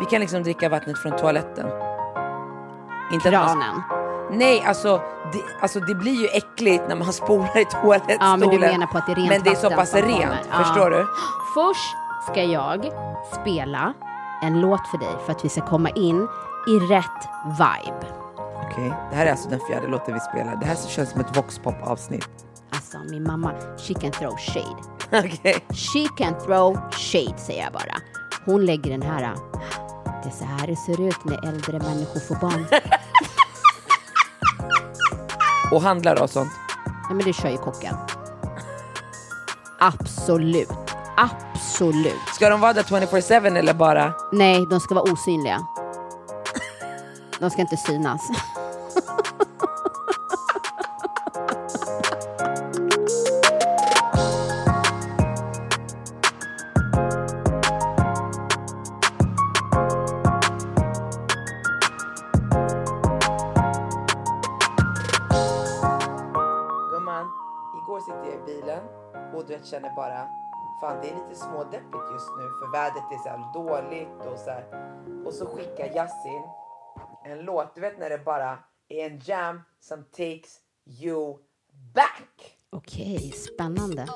Vi kan liksom dricka vattnet från toaletten. Inte man- Kranen. Nej, alltså det, alltså det blir ju äckligt när man spolar i toalettstolen. Ja, men du menar på att det är rent Men det är så pass rent, kommer. Ja. förstår du? Först ska jag spela en låt för dig för att vi ska komma in i rätt vibe. Okej, det här är alltså den fjärde låten vi spelar. Det här känns som ett voxpop-avsnitt. Alltså min mamma, she can throw shade. Okej. She can throw shade säger jag bara. Hon lägger den här. Det är så här det ser ut när äldre människor får barn. Och handlar och sånt. Nej men det kör ju kocken. Absolut. Absolut. Ska de vara där 24-7 eller bara? Nej, de ska vara osynliga. De ska inte synas. Fan det är lite smådeppigt just nu för vädret är så här dåligt och så här. Och så skickar Yasin en låt, du vet när det bara är en jam som takes you back. Okej, spännande.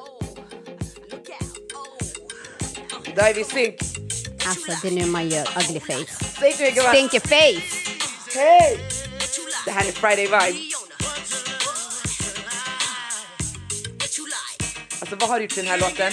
Idag är vi synk. Alltså det är nu man gör ugly face. Säg till mig gumman. Stinker face! Hej! Det här är Friday Vibe. Alltså vad har du gjort till den här låten?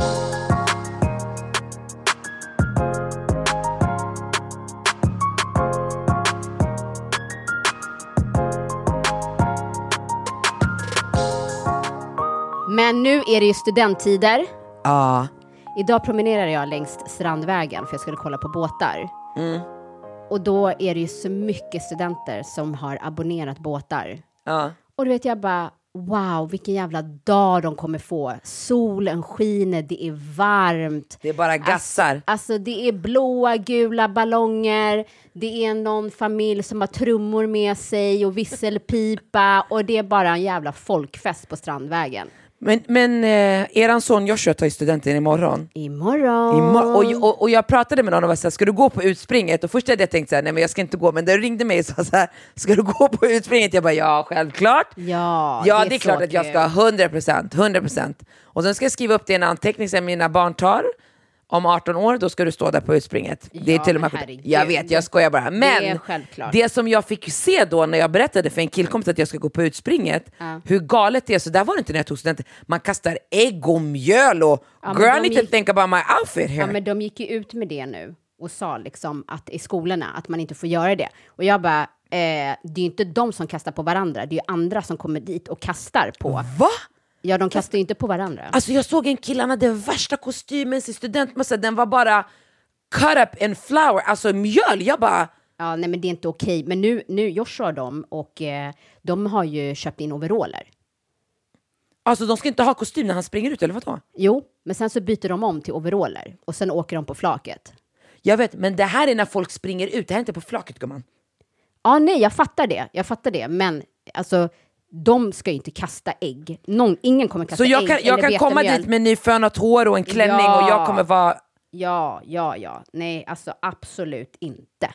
Men nu är det ju studenttider. Ja. Idag promenerar jag längs Strandvägen för jag skulle kolla på båtar. Mm. Och då är det ju så mycket studenter som har abonnerat båtar. Ja. Och du vet jag bara, wow, vilken jävla dag de kommer få. Solen skiner, det är varmt. Det är bara gassar. Alltså det är blåa, gula ballonger, det är någon familj som har trummor med sig och visselpipa och det är bara en jävla folkfest på Strandvägen. Men, men eh, eran son Joshua tar ju studenten imorgon. Imorgon. Imor- och, och, och jag pratade med honom och var såhär, ska du gå på utspringet? Och först hade jag tänkt såhär, nej men jag ska inte gå. Men du ringde mig och sa såhär, ska du gå på utspringet? Jag bara, ja självklart. Ja, Ja, det det är klart att jag ska ha 100 procent, 100 procent. Och sen ska jag skriva upp det i en anteckning som mina barn tar. Om 18 år, då ska du stå där på utspringet. det är Ja, till och med herregud. Jag vet, jag skojar bara. Men självklart. det som jag fick se då när jag berättade för en killkompis att jag ska gå på utspringet, hur galet det är, så där var det inte när jag tog studenten. Man kastar ägg och mjöl och Ja, girl, need to think about my outfit here. Ja, men de gick ju ut med det nu och sa liksom att i skolorna att man inte får göra det. Och jag bara, eh, det är ju inte de som kastar på varandra, det är ju andra som kommer dit och kastar på. Va? Ja, de kastar ju inte på varandra. Alltså jag såg en kille, han hade värsta kostymen, sin studentmössa, den var bara cut up in flour, alltså mjöl. Jag bara, Ja, nej, men det är inte okej. Men nu, nu Joshua och de och eh, de har ju köpt in overaller. alltså de ska inte ha kostym när han springer ut eller vadå? Jo, men sen så byter de om till overaller och sen åker de på flaket. Jag vet, men det här är när folk springer ut, det här är inte på flaket gumman. Ja, nej, jag fattar det. Jag fattar det, men alltså, de ska ju inte kasta ägg. Någon, ingen kommer kasta Så jag ägg kan, jag kan komma dit med nyfönat hår och en klänning Ja. och jag kommer vara... Ja, ja, ja. Nej, alltså absolut inte.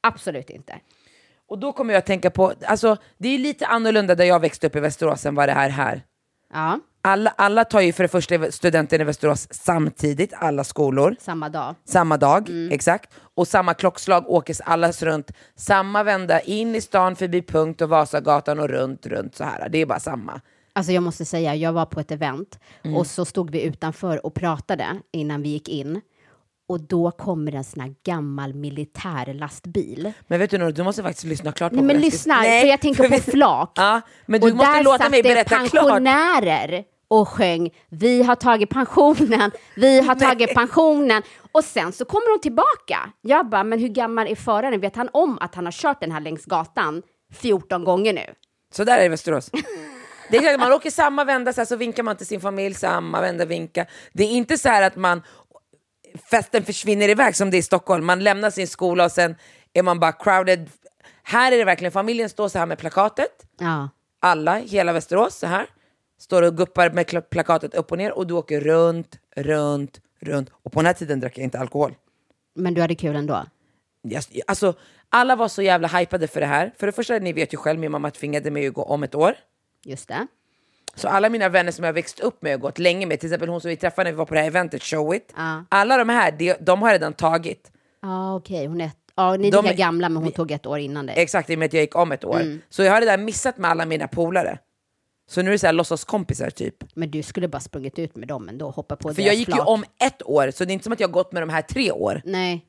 Absolut inte. Och då kommer jag att tänka på, alltså det är lite annorlunda där jag växte upp i Västerås än vad det är här. Ja, Alla, alla tar ju för det första studenten i Västerås samtidigt, alla skolor. samma dag. Samma dag, exakt. Och samma klockslag åker alla runt. Samma vända in i stan förbi Punkt och Vasagatan och runt, runt så här. Det är bara samma. Alltså jag måste säga, jag var på ett event Mm. och så stod vi utanför och pratade innan vi gick in. Och då kommer en sån här gammal militärlastbil. Men vet du du måste faktiskt lyssna klart på Nej men ska- lyssna, Nej, för jag tänker på vi- flak. Ja, men du och måste där låta mig det berätta klart. pensionärer och sjöng Vi har tagit pensionen, vi har tagit pensionen. Och sen så kommer de tillbaka. Jag bara, men hur gammal är föraren? Vet han om att han har kört den här längs gatan 14 gånger nu? Så där är det i Västerås. Det är klart, man åker samma vända så, här, så vinkar man till sin familj, samma vända vinka. Det är inte så här att man festen försvinner iväg som det är i Stockholm. Man lämnar sin skola och sen är man bara crowded. Här är det verkligen, familjen står så här med plakatet. Ja. Alla, hela Västerås så här. Står och guppar med plakatet upp och ner och du åker runt, runt, runt. Och på den här tiden drack jag inte alkohol. Men du hade kul ändå? Alltså, alla var så jävla hypade för det här. För det första, ni vet ju själv, min mamma tvingade mig att gå om ett år. Just det. Så alla mina vänner som jag växt upp med och gått länge med, till exempel hon som vi träffade när vi var på det här eventet, Show It. Ja. Alla de här, de, de har redan tagit. Ja, okej. Hon är... Ja, ni är De lika gamla, men hon tog ett år innan dig. Exakt, i och med att jag gick om ett år. Mm. Så jag har redan missat med alla mina polare. Så nu är det så här låtsaskompisar typ. Men du skulle bara sprungit ut med dem ändå, hoppa på För jag gick ju flak. om ett år, så det är inte som att jag har gått med de här tre år. Nej.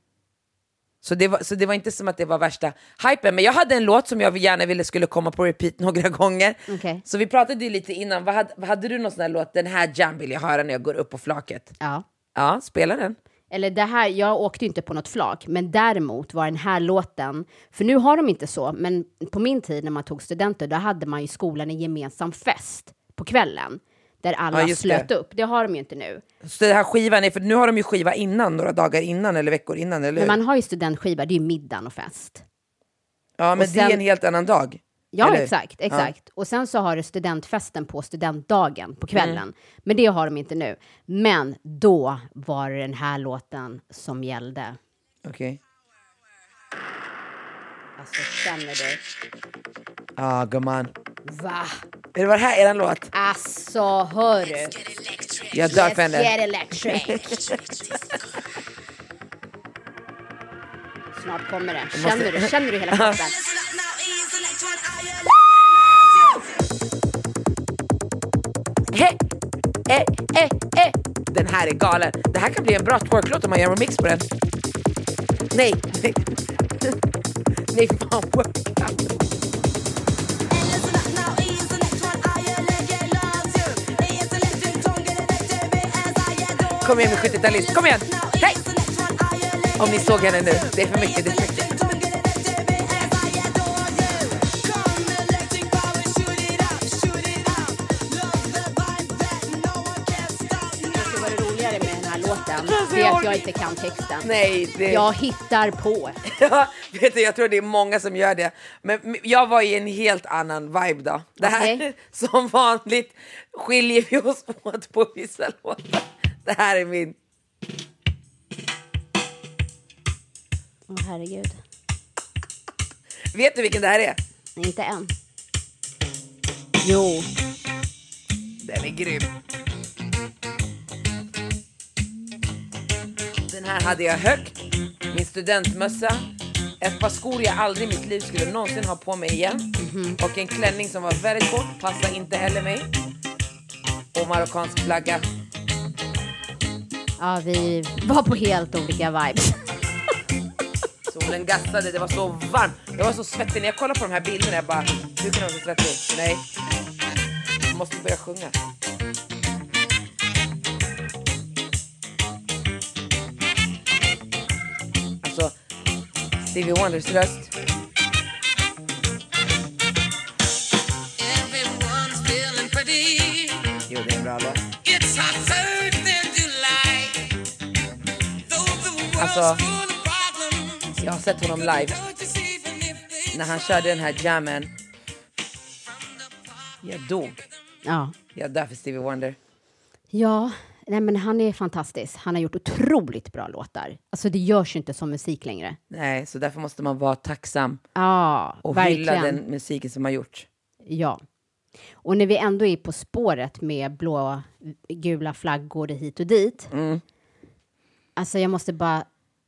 Så det, var, så det var inte som att det var värsta hypen. Men jag hade en låt som jag gärna ville skulle komma på repeat några gånger. Okej. Så vi pratade ju lite innan, vad hade, vad hade du någon sån här låt, den här jam vill jag höra när jag går upp på flaket? Ja. Ja, spela den. Eller det här, jag åkte ju inte på något flak, men däremot var den här låten, för nu har de inte så, men på min tid när man tog studenter, då hade man ju i skolan en gemensam fest på kvällen, där alla Ja, slöt det. upp. Det har de ju inte nu. Så det här skivan är, för nu har de ju skiva innan, några dagar innan eller veckor innan, eller Men hur? man har ju studentskiva, det är ju middagen och fest. Ja, men och det är sen- en helt annan dag. Ja, eller exakt, exakt. Och sen så har du studentfesten på studentdagen på kvällen. Mm. Men det har de inte nu. Men då var det den här låten som gällde. Okej. Alltså, känner du? Ja, gumman. Va? Är det var det här eran låt? Alltså, hörru. Jag dör för henne. get electric. Snart kommer det. Känner du? Känner du hela kroppen? He, eh, eh, eh. Den här är galen. Det här kan bli en bra twerklåt om man gör en remix på den. Nej, nej nej, fan. Kom igen nu 70-talist, kom igen! Hej! Om ni såg henne nu, det är för mycket, det är för mycket. Att jag inte kan texten. Nej, det... Jag hittar på. Ja, vet du, jag tror det är många som gör det. Men jag var i en helt annan vibe då. Det här, Okej. som vanligt skiljer vi oss åt på vissa låtar. Det här är min. Åh herregud. Vet du vilken det här är? Inte än. Jo. Den är grym. Den här hade jag högt. Min studentmössa. Ett par skor jag aldrig i mitt liv skulle någonsin ha på mig igen. Och en klänning som var väldigt kort, passade inte heller mig. Och marockansk flagga. Ja, vi var på helt olika vibes. Solen gassade, det var så varmt. Jag var så svettig. När jag kollade på de här bilderna, jag bara, hur kan jag vara så svettig? Nej, jag måste börja sjunga. Stevie Wonders röst. Everyone's feeling pretty. Jo, det är en bra låt. Alltså. Jag har sett honom live Don't you see even if they när han körde den här jammen. Jag dog. Ja. Jag dör för Stevie Wonder. Ja, nej men han är fantastisk. Han har gjort otroligt bra låtar. Alltså det görs ju inte som musik längre. Nej, så därför måste man vara tacksam Ja, och verkligen. hylla den musiken som har gjorts. Ja. Och när vi ändå är på spåret med blå, gula flaggor hit och dit. Mm. Alltså jag måste bara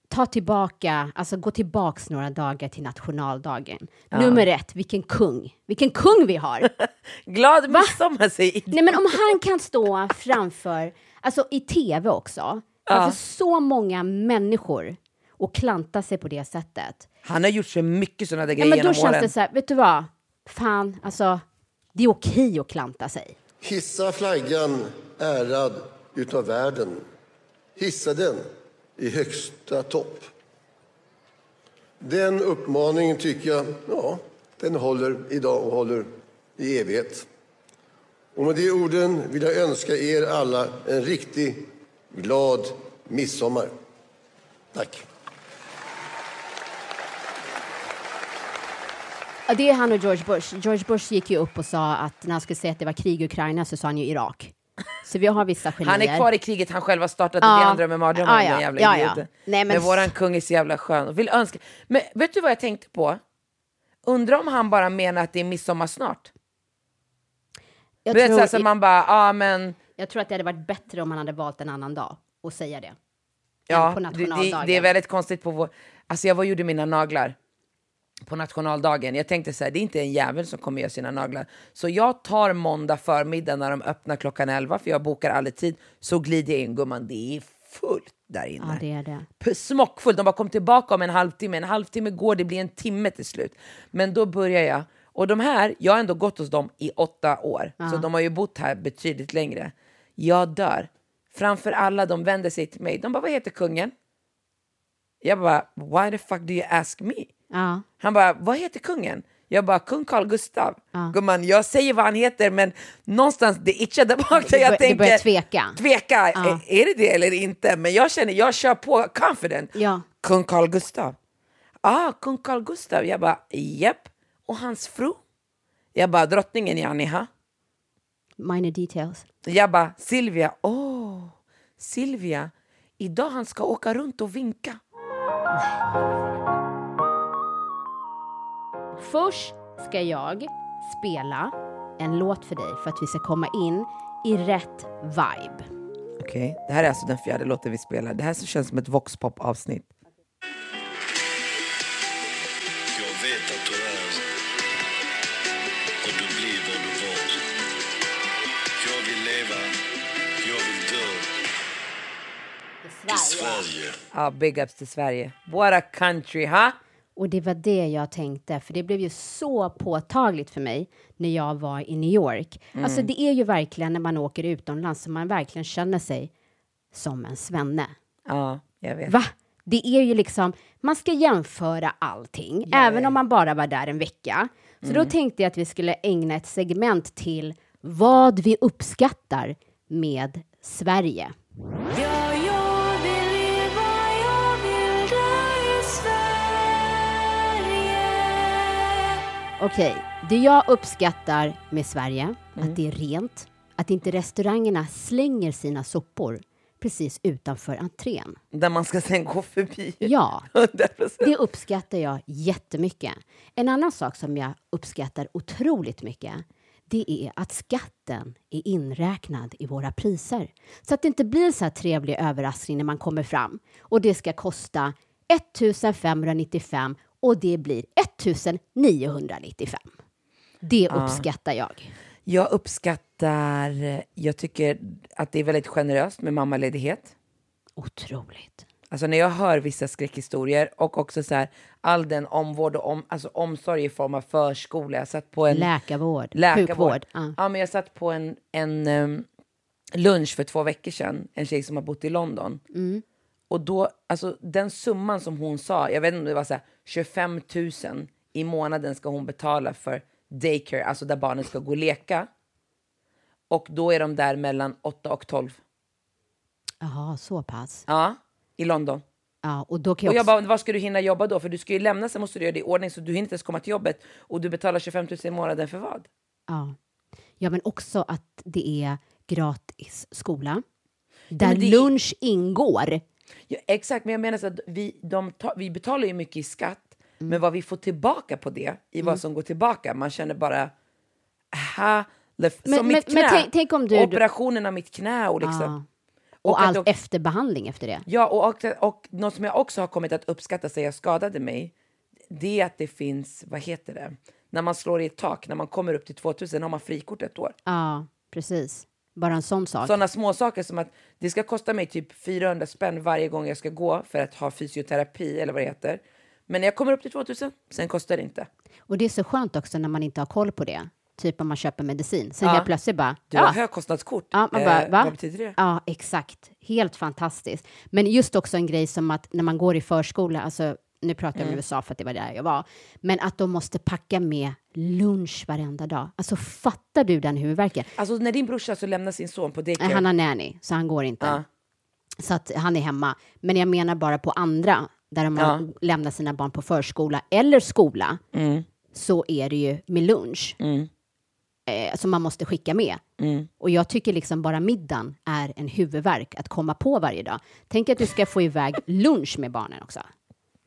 ta tillbaka, alltså gå tillbaks några dagar till nationaldagen. Nummer ett, vilken kung, vilken kung vi har. Glad midsommar säger Nej men om han kan stå framför, alltså i tv också, alltså så många människor och klanta sig på det sättet. Han har gjort så mycket sådana där Ja, grejer men då genom känns åren. det så här, vet du vad? Fan, alltså det är okej att klanta sig. Hissa flaggan ärad utav världen. Hissa den i högsta topp. Den uppmaningen tycker jag, ja, den håller idag och håller i evighet. Och med de orden vill jag önska er alla en riktig glad midsommar. Tack. Ja, det är han och George Bush. George Bush gick ju upp och sa att när han skulle säga att det var krig i Ukraina så sa han ju Irak. Så vi har vissa genier. Han är kvar i kriget han själv har startat, Ja. det är andra med mardrömmar, Ja, ja. den jävla Ja, ja. Nej, men men våran kung är så jävla skön. och Vill önska... Men vet du vad jag tänkte på? Undrar om han bara menar att det är midsommar snart? Jag, vet tror, såhär som man bara, ja men, jag tror att det hade varit bättre om han hade valt en annan dag och säga det. ja, på det, det, det är väldigt konstigt på vår... Alltså jag var gjorde mina naglar på nationaldagen. Jag tänkte så här, det är inte en jävel som kommer göra sina naglar. Så jag tar måndag förmiddag när de öppnar klockan 11, för jag bokar aldrig tid, så glider jag in gumman, det är fullt där inne. Ja, det är det. P- smockfullt. De bara kom tillbaka om en halvtimme. En halvtimme går, det blir en timme till slut. Men då börjar jag. Och de här, jag har ändå gått hos dem i åtta år. Så de har ju bott här betydligt längre. Jag dör. Framför alla, de vänder sig till mig. De bara, vad heter kungen? Jag bara, why the fuck do you ask me? Ja. Han bara, vad heter kungen? Jag bara, kung Carl Gustav. Gumman, jag säger vad han heter, men någonstans det itchar där bak. där jag bör- du tänker, börjar tveka. Tveka, är, är det det eller inte? Men jag känner, jag kör på confident. Ja. Kung Carl Gustav. Ah, kung Carl Gustav. Jag bara, japp. Och hans fru? Jag bara, drottningen Janniha. Minor details. Jag bara, Silvia. Åh, Silvia. Idag han ska åka runt och vinka. Först ska jag spela en låt för dig för att vi ska komma in i rätt vibe. Okej, det här är alltså den fjärde låten vi spelar. Det här så känns som ett voxpop-avsnitt. Jag vet att du i Sverige. Ja, big ups till Sverige. What a country, ha? Och det var det jag tänkte, för det blev ju så påtagligt för mig när jag var i New York. Alltså det är ju verkligen när man åker utomlands som man verkligen känner sig som en svenne. Ja, jag vet. Va? Det är ju liksom, man ska jämföra allting, även om man bara var där en vecka. Så då tänkte jag att vi skulle ägna ett segment till vad vi uppskattar med Sverige. Okej, det jag uppskattar med Sverige, att det är rent, att inte restaurangerna slänger sina sopor precis utanför entrén. Där man ska sen gå förbi. Ja, 100%. det uppskattar jag jättemycket. En annan sak som jag uppskattar otroligt mycket det är att skatten är inräknad i våra priser. Så att det inte blir så här trevlig överraskning när man kommer fram och det ska kosta 1595 och det blir 1995. Det uppskattar jag. Jag uppskattar, jag tycker att det är väldigt generöst med mammaledighet. Otroligt. Alltså när jag hör vissa skräckhistorier och också så här, all den omvård och om, alltså omsorg i form av förskola. Jag satt på en Läkarvård, läkarvård. sjukvård. Ja. Ja, men jag satt på en, en em, lunch för två veckor sedan, en tjej som har bott i London. Mm. Och då, alltså den summan som hon sa, jag vet inte om det var så här, 25 000 i månaden ska hon betala för daycare, alltså där barnen ska gå och leka. Och då är de där mellan 8 och 12. Jaha, så pass. Ja, i London. Ja, och då kan Och jag jag också... bara, vad ska du hinna jobba då? För du ska ju lämna, sen måste du göra det i ordning så du hinner inte ens komma till jobbet. Och du betalar 25 000 i månaden för vad? Ja. ja, men också att det är gratis skola. Där det- lunch ingår. Ja, exakt, men jag menar så att vi, de vi betalar ju mycket i skatt, men vad vi får tillbaka på det, i vad som går tillbaka, man känner bara halleluja. Men- Som men- mitt knä. men tänk- tänk om du- Operationen av mitt knä och liksom. Ja. Och, att allt jag- efterbehandling efter det. Ja, och, och, och något som jag också har kommit att uppskatta sen jag skadade mig, det är att det finns, vad heter det, när man slår i ett tak, när man kommer upp till 2000 har man frikort ett år. Ja, precis. Bara en sån sak. Sådana små saker som att det ska kosta mig typ 400 spänn varje gång jag ska gå för att ha fysioterapi eller vad det heter. Men när jag kommer upp till 2000, sen kostar det inte. Och det är så skönt också när man inte har koll på det. Typ om man köper medicin. Sen Ja. helt plötsligt bara... Du ja. har högkostnadskort. Ja, man bara, Eh, va? Vad betyder det? Ja, exakt. Helt fantastiskt. Men just också en grej som att när man går i förskola, alltså nu pratar jag om Mm. USA för att det var där jag var, men att de måste packa med lunch varenda dag. Alltså fattar du den huvudvärken? Alltså när din brorsa så lämnar sin son på daycare. Han har nanny, så han går inte. Ja. Så att han är hemma. Men jag menar bara på andra, där de Ja. lämnat sina barn på förskola eller skola, Mm. så är det ju med lunch. Eh, som man måste skicka med. Mm. Och jag tycker liksom bara middagen är en huvudvärk att komma på varje dag. Tänk att du ska få iväg lunch med barnen också.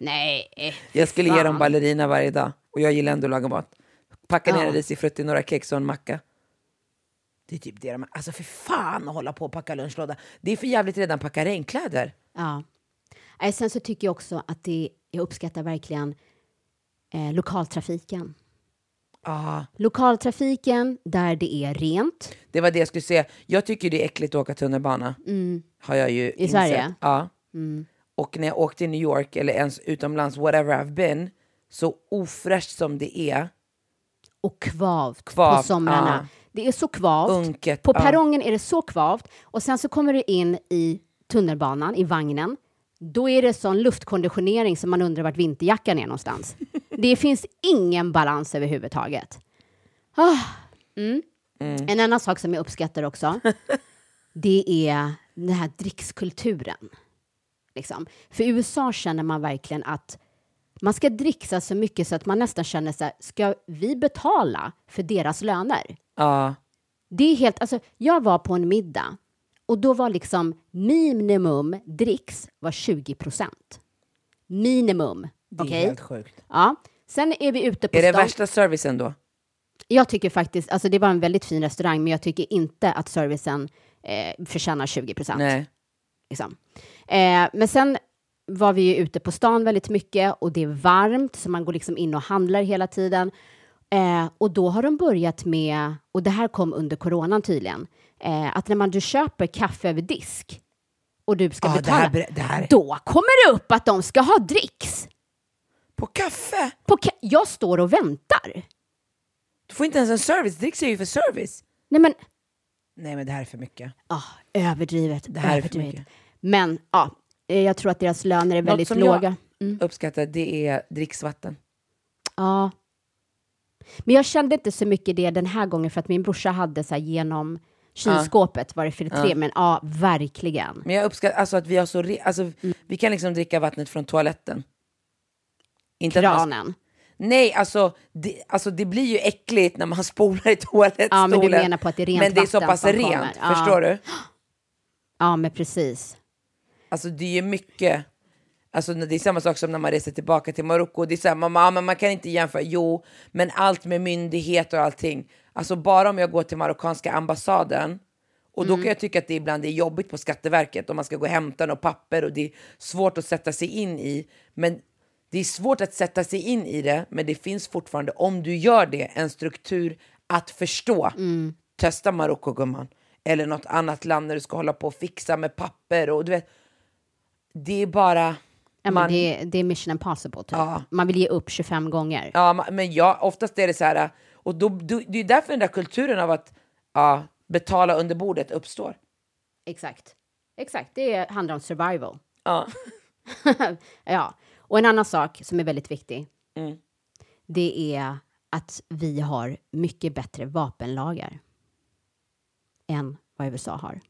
Nej, eh, Jag skulle ge fan. dem ballerina varje dag och jag gillar ändå att laga mat. Packa ner Ja. en risifrutti, några kex och en macka. Det är typ det de... Alltså för fan att hålla på och packa lunchlåda. Det är för jävligt redan packa regnkläder. Ja. Nej, sen så tycker jag också att det, jag uppskattar verkligen eh, lokaltrafiken. Ah, Lokaltrafiken där det är rent. det var det jag skulle säga. Jag tycker det är äckligt att åka tunnelbana. Har jag ju I Sverige? Ja. Och när jag åkte till New York eller ens utomlands, whatever I've been, så ofräscht som det är, och kvavt, Kvavt, på somrarna. ja. Det är så kvavt. Unket, på perrongen är det så kvavt och sen så kommer du in i tunnelbanan, i vagnen. Då är det sån luftkonditionering som man undrar vart vinterjackan är någonstans. det finns ingen balans överhuvudtaget. Ah, mm. En annan sak som jag uppskattar också, det är den här drickskulturen. Liksom. För i USA känner man verkligen att man ska dricksa så mycket så att man nästan känner så här, ska vi betala för deras löner? ja, Det är helt, alltså jag var på en middag och då var liksom minimum dricks var 20 procent. Minimum. det är helt sjukt. Ja. Sen är vi ute på Är det stan. värsta servicen då? Jag tycker faktiskt, alltså det var en väldigt fin restaurang, men jag tycker inte att servicen eh, förtjänar 20 procent. Liksom. Eh, men sen var vi ju ute på stan väldigt mycket och det är varmt, så man går liksom in och handlar hela tiden. Eh, och då har de börjat med, och det här kom under coronan tydligen, eh, att när man du köper kaffe över disk och du ska Ah, det betala, här ber- det här- då kommer det upp att de ska ha dricks. På kaffe? På ka- jag står och väntar. Du får inte ens en service. Dricks är ju för service. Nej men, Nej men det här är för mycket. ah, överdrivet. Det här är för överdrivet. mycket. Men ja, eh, jag tror att deras löner är Något väldigt som låga. jag uppskattar det är dricksvatten. Ja. Men jag kände inte så mycket det den här gången för att min brorsa hade så här genom kylskåpet var det filtré, men ja, verkligen. Men jag uppskattar alltså att vi har så... Re- alltså, Vi kan liksom dricka vattnet från toaletten. Inte man- Kranen. Nej, alltså det, alltså det blir ju äckligt när man spolar i toalettstolen. Ja, men du menar på att det är rent Men det är så pass rent. Ja. förstår du? Ja, men precis. Alltså det är mycket... Alltså det är samma sak som när man reser tillbaka till Marocko. Det är så här, man, ja, men man kan inte jämföra. Jo, men allt med myndigheter och allting. Alltså bara om jag går till marockanska ambassaden och då kan jag tycka att det ibland är jobbigt på Skatteverket om man ska gå och hämta något papper och det är svårt att sätta sig in i. Men det är svårt att sätta sig in i det, men det finns fortfarande, om du gör det, en struktur att förstå. Testa Marocko gumman. Eller något annat land när du ska hålla på och fixa med papper och du vet. Det är bara... Ja, man- det, det är mission impossible, typ. Ja. Man vill ge upp 25 gånger. Ja, men ja, oftast är det så här, och då, då, det är därför den där kulturen av att ja, betala under bordet uppstår. Exakt. Exakt, det handlar om survival. Ja. ja, och en annan sak som är väldigt viktig, Mm. det är att vi har mycket bättre vapenlagar än vad USA har.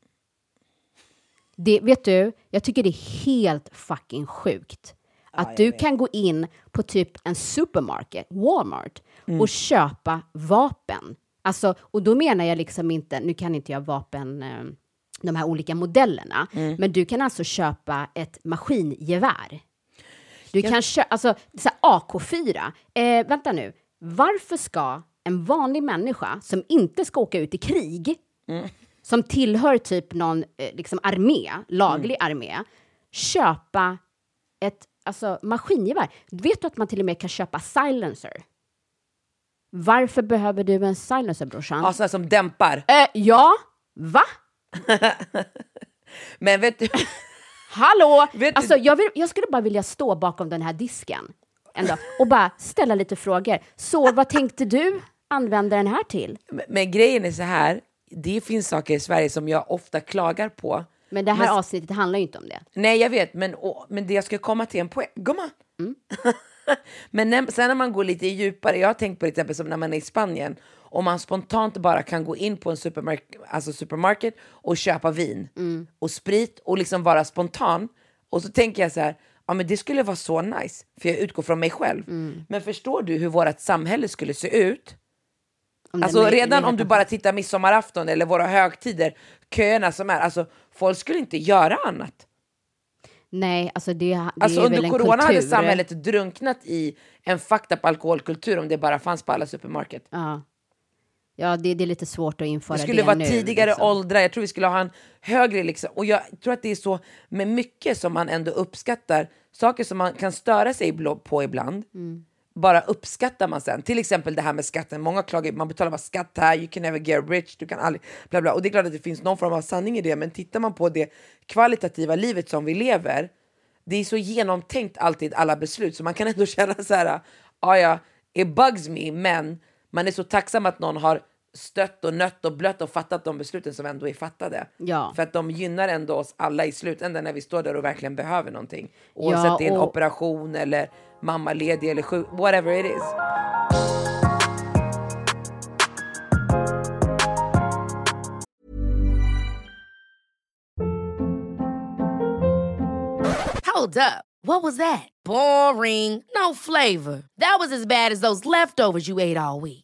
Det, vet du, jag tycker det är helt fucking sjukt att du kan gå in på typ en supermarket, Walmart, Mm. och köpa vapen. Alltså, och då menar jag liksom inte, nu kan inte jag vapen, eh, de här olika modellerna, Mm. men du kan alltså köpa ett maskingevär. Du kan köpa, alltså så här AK4. Eh, vänta nu, varför ska en vanlig människa som inte ska åka ut i krig, Mm. Som tillhör typ någon eh, liksom armé, laglig Mm. armé, köpa ett alltså, maskingevär? Vet du att man till och med kan köpa silencer? Varför behöver du en silencer, brorsan? Ja, sådana som dämpar. Eh, ja, va? Men vet du, Hallå! Vet du- alltså, jag, vill, jag skulle bara vilja stå bakom den här disken en dag och bara ställa lite frågor. Så vad tänkte du använda den här till? men- men grejen är så här, det finns saker i Sverige som jag ofta klagar på. Men det här Men- avsnittet handlar ju inte om det. Nej, jag vet, men, och, men det jag ska komma till en poäng. Gumman! Mm. men när, sen när man går lite djupare, jag har tänkt på det till exempel som när man är i Spanien, om man spontant bara kan gå in på en supermark alltså supermarket och köpa vin Mm. och sprit och liksom vara spontan. Och så tänker jag så här, ja men det skulle vara så nice, för jag utgår från mig själv. Mm. Men förstår du hur vårt samhälle skulle se ut? Alltså redan om du bara tittar midsommarafton eller våra högtider, köerna som är, alltså folk skulle inte göra annat. Nej, alltså det, det Alltså är väl under en corona kultur. hade samhället drunknat i en fucked up alkoholkultur om det bara fanns på alla supermarket. Ja, ja det, det är lite svårt att införa Det det skulle vara nu, tidigare liksom. åldrar, jag tror vi skulle ha en högre liksom. Och jag tror att det är så med mycket som man ändå uppskattar, saker som man kan störa sig på ibland, Mm bara uppskattar man sen. Till exempel det här med skatten, många klagar, man betalar bara skatt här, you can never get rich, du kan aldrig, bla bla. Och det är klart att det finns någon form av sanning i det, men tittar man på det kvalitativa livet som vi lever, det är så genomtänkt alltid alla beslut, så man kan ändå känna så här, ja ja, it bugs me, men man är så tacksam att någon har stött och nött och blött och fattat de besluten som ändå är fattade. Ja. För att de gynnar ändå oss alla i slutändan när vi står där och verkligen behöver någonting. Oavsett Ja, det är en och- operation eller mammaledig eller sjuk, whatever it is. Hold up. What was that? Boring. No flavor. That was as bad as those leftovers you ate all week.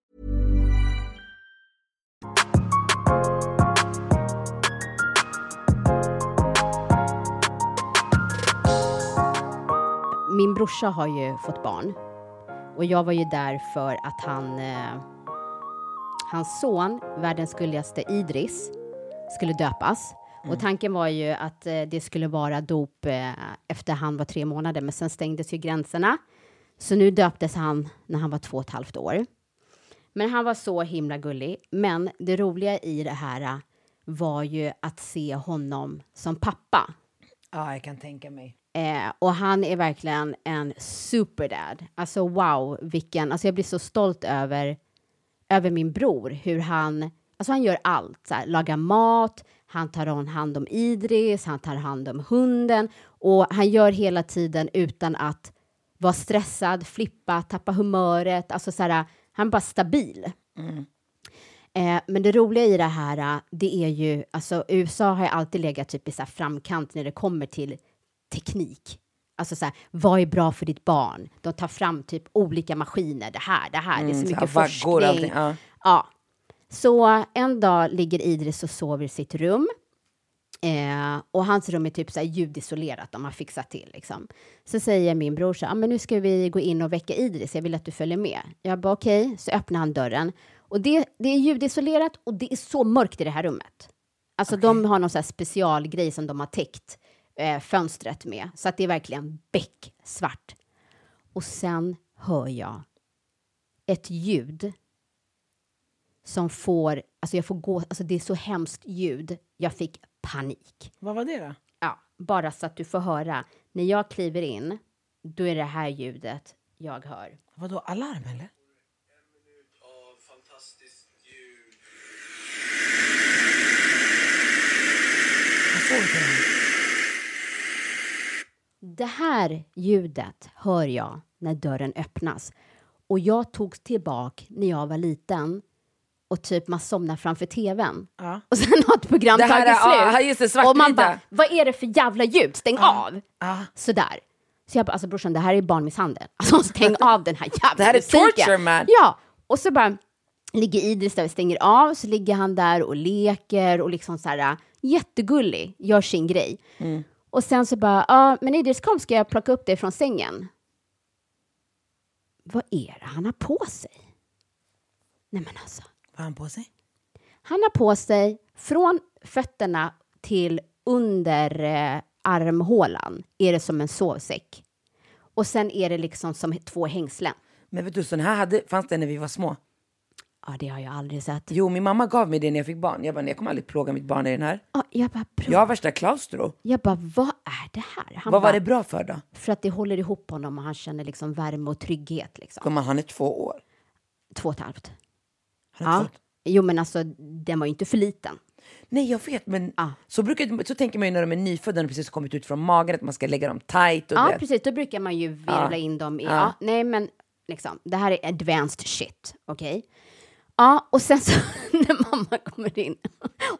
Min brorsa har ju fått barn. Och jag var ju där för att han, eh, hans son, världens gulligaste Idris, skulle döpas. Och tanken var ju att eh, det skulle vara dop eh, efter han var tre månader, men sen stängdes ju gränserna. Så nu döptes han när han var två och ett halvt år. Men han var så himla gullig. Men det roliga i det här eh, var ju att se honom som pappa. Ja, jag kan tänka mig. Eh, och han är verkligen en superdad. Alltså wow, vilken, alltså jag blir så stolt över, över min bror, hur han, alltså han gör allt, så här, lagar mat, han tar hand om Idris, han tar hand om hunden och han gör hela tiden utan att vara stressad, flippa, tappa humöret, alltså så här, han är bara stabil. Eh, men det roliga i det här, eh, det är ju, alltså USA har ju alltid legat typ i så framkant när det kommer till teknik. Alltså så här, vad är bra för ditt barn? De tar fram typ olika maskiner, det här, det här, det är så Mm, så mycket vaggor och forskning. allting, ja. ja. Så en dag ligger Idris och sover i sitt rum. Eh, och hans rum är typ så här ljudisolerat, de har fixat till liksom. Så säger min bror så här, ah, men nu ska vi gå in och väcka Idris, jag vill att du följer med. Jag bara okej, okay. så öppnar han dörren. Och det, det är ljudisolerat och det är så mörkt i det här rummet. Alltså de har någon så här specialgrej som de har täckt eh, fönstret med, så att det är verkligen becksvart. Och sen hör jag ett ljud som får, alltså jag får gå, alltså det är så hemskt ljud, jag fick panik. Vad var det då? Ja, bara så att du får höra. När jag kliver in, då är det här ljudet jag hör. Vadå, alarm eller? Jag inte den. Det här ljudet hör jag när dörren öppnas. Och jag tog tillbaka när jag var liten och typ man somnar framför tvn. Ja. Och sen har ett program Det tagit är- slut. ja, det, och man bara, vad är det för jävla ljud? Stäng av! Ja. Sådär. Så jag bara, alltså brorsan, det här är barnmisshandel. Alltså stäng av den här jävla Det här är musiken. torture, man. Ja, och så bara ligger Idris där vi stänger av, så ligger han där och leker och liksom så här jättegullig, gör sin grej. Mm. Och sen så bara, ja, men Idris kom ska jag plocka upp dig från sängen. Vad är det han har på sig? Nej men alltså. Vad har han på sig? Han har på sig från fötterna till under eh, armhålan är det som en sovsäck. Och sen är det liksom som två hängslen. Men vet du, sån här hade, fanns det när vi var små. Ja, det har jag aldrig sett. Jo, min mamma gav mig det när jag fick barn. Jag bara, jag kommer aldrig plåga mitt barn i den här. Ja, jag bara, bro. Jag har värsta klaustro. Jag bara, vad är det här? Han Vad var bara, det bra för då? För att det håller ihop honom och han känner liksom värme och trygghet. Liksom. Gumman, han är två år. Två och ett halvt. Han är Ja. två. Jo, men alltså, den var ju inte för liten. Nej, jag vet, men Ja. så, brukar, så tänker man ju när de är nyfödda och precis kommit ut från magen, att man ska lägga dem tight och Ja, det. precis. Då brukar man ju virvla in dem i... Nej, men liksom, det här är advanced shit. Okej? Ja, och sen så när mamma kommer in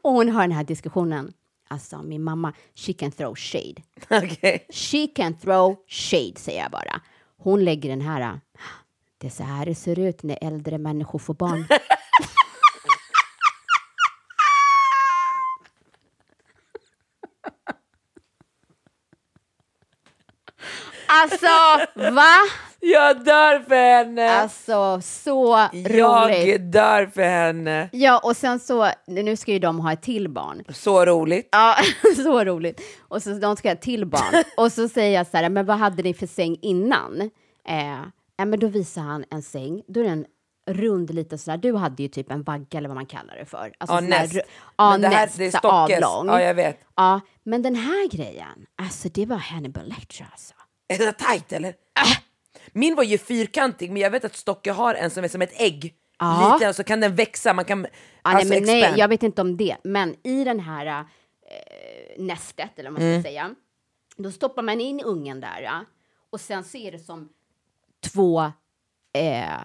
och hon har den här diskussionen. Alltså, min mamma, she can throw shade. Okej. She can throw shade, säger jag bara. Hon lägger den här... Det är så här det ser ut när äldre människor får barn. Alltså, va? Jag dör för henne! Alltså, så roligt. jag dör för henne! Ja, och sen så, nu ska ju de ha ett till barn. Så roligt. Ja, så roligt. Och så de ska ha ett till barn. Och så säger jag så här, men vad hade ni för säng innan? Eh, ja, men då visar han en säng, då är den rund lite sådär. Du hade ju typ en vagga eller vad man kallar det för. Alltså Ja, näst. Ja, Men det här- näst, det är stockes. avlång. Ja, jag vet. Ja, men den här grejen, alltså det var Hannibal Lecter alltså. Är det tight eller? Äh. Min var ju fyrkantig, men jag vet att Stocke har en som är som ett ägg. Ja. Liten, så kan den växa. Man kan, Ja, alltså nej, men nej, jag vet inte om det, men i den här eh, nästet, eller vad man ska Mm. säga, då stoppar man in ungen där ja, och sen så är det som två, eh,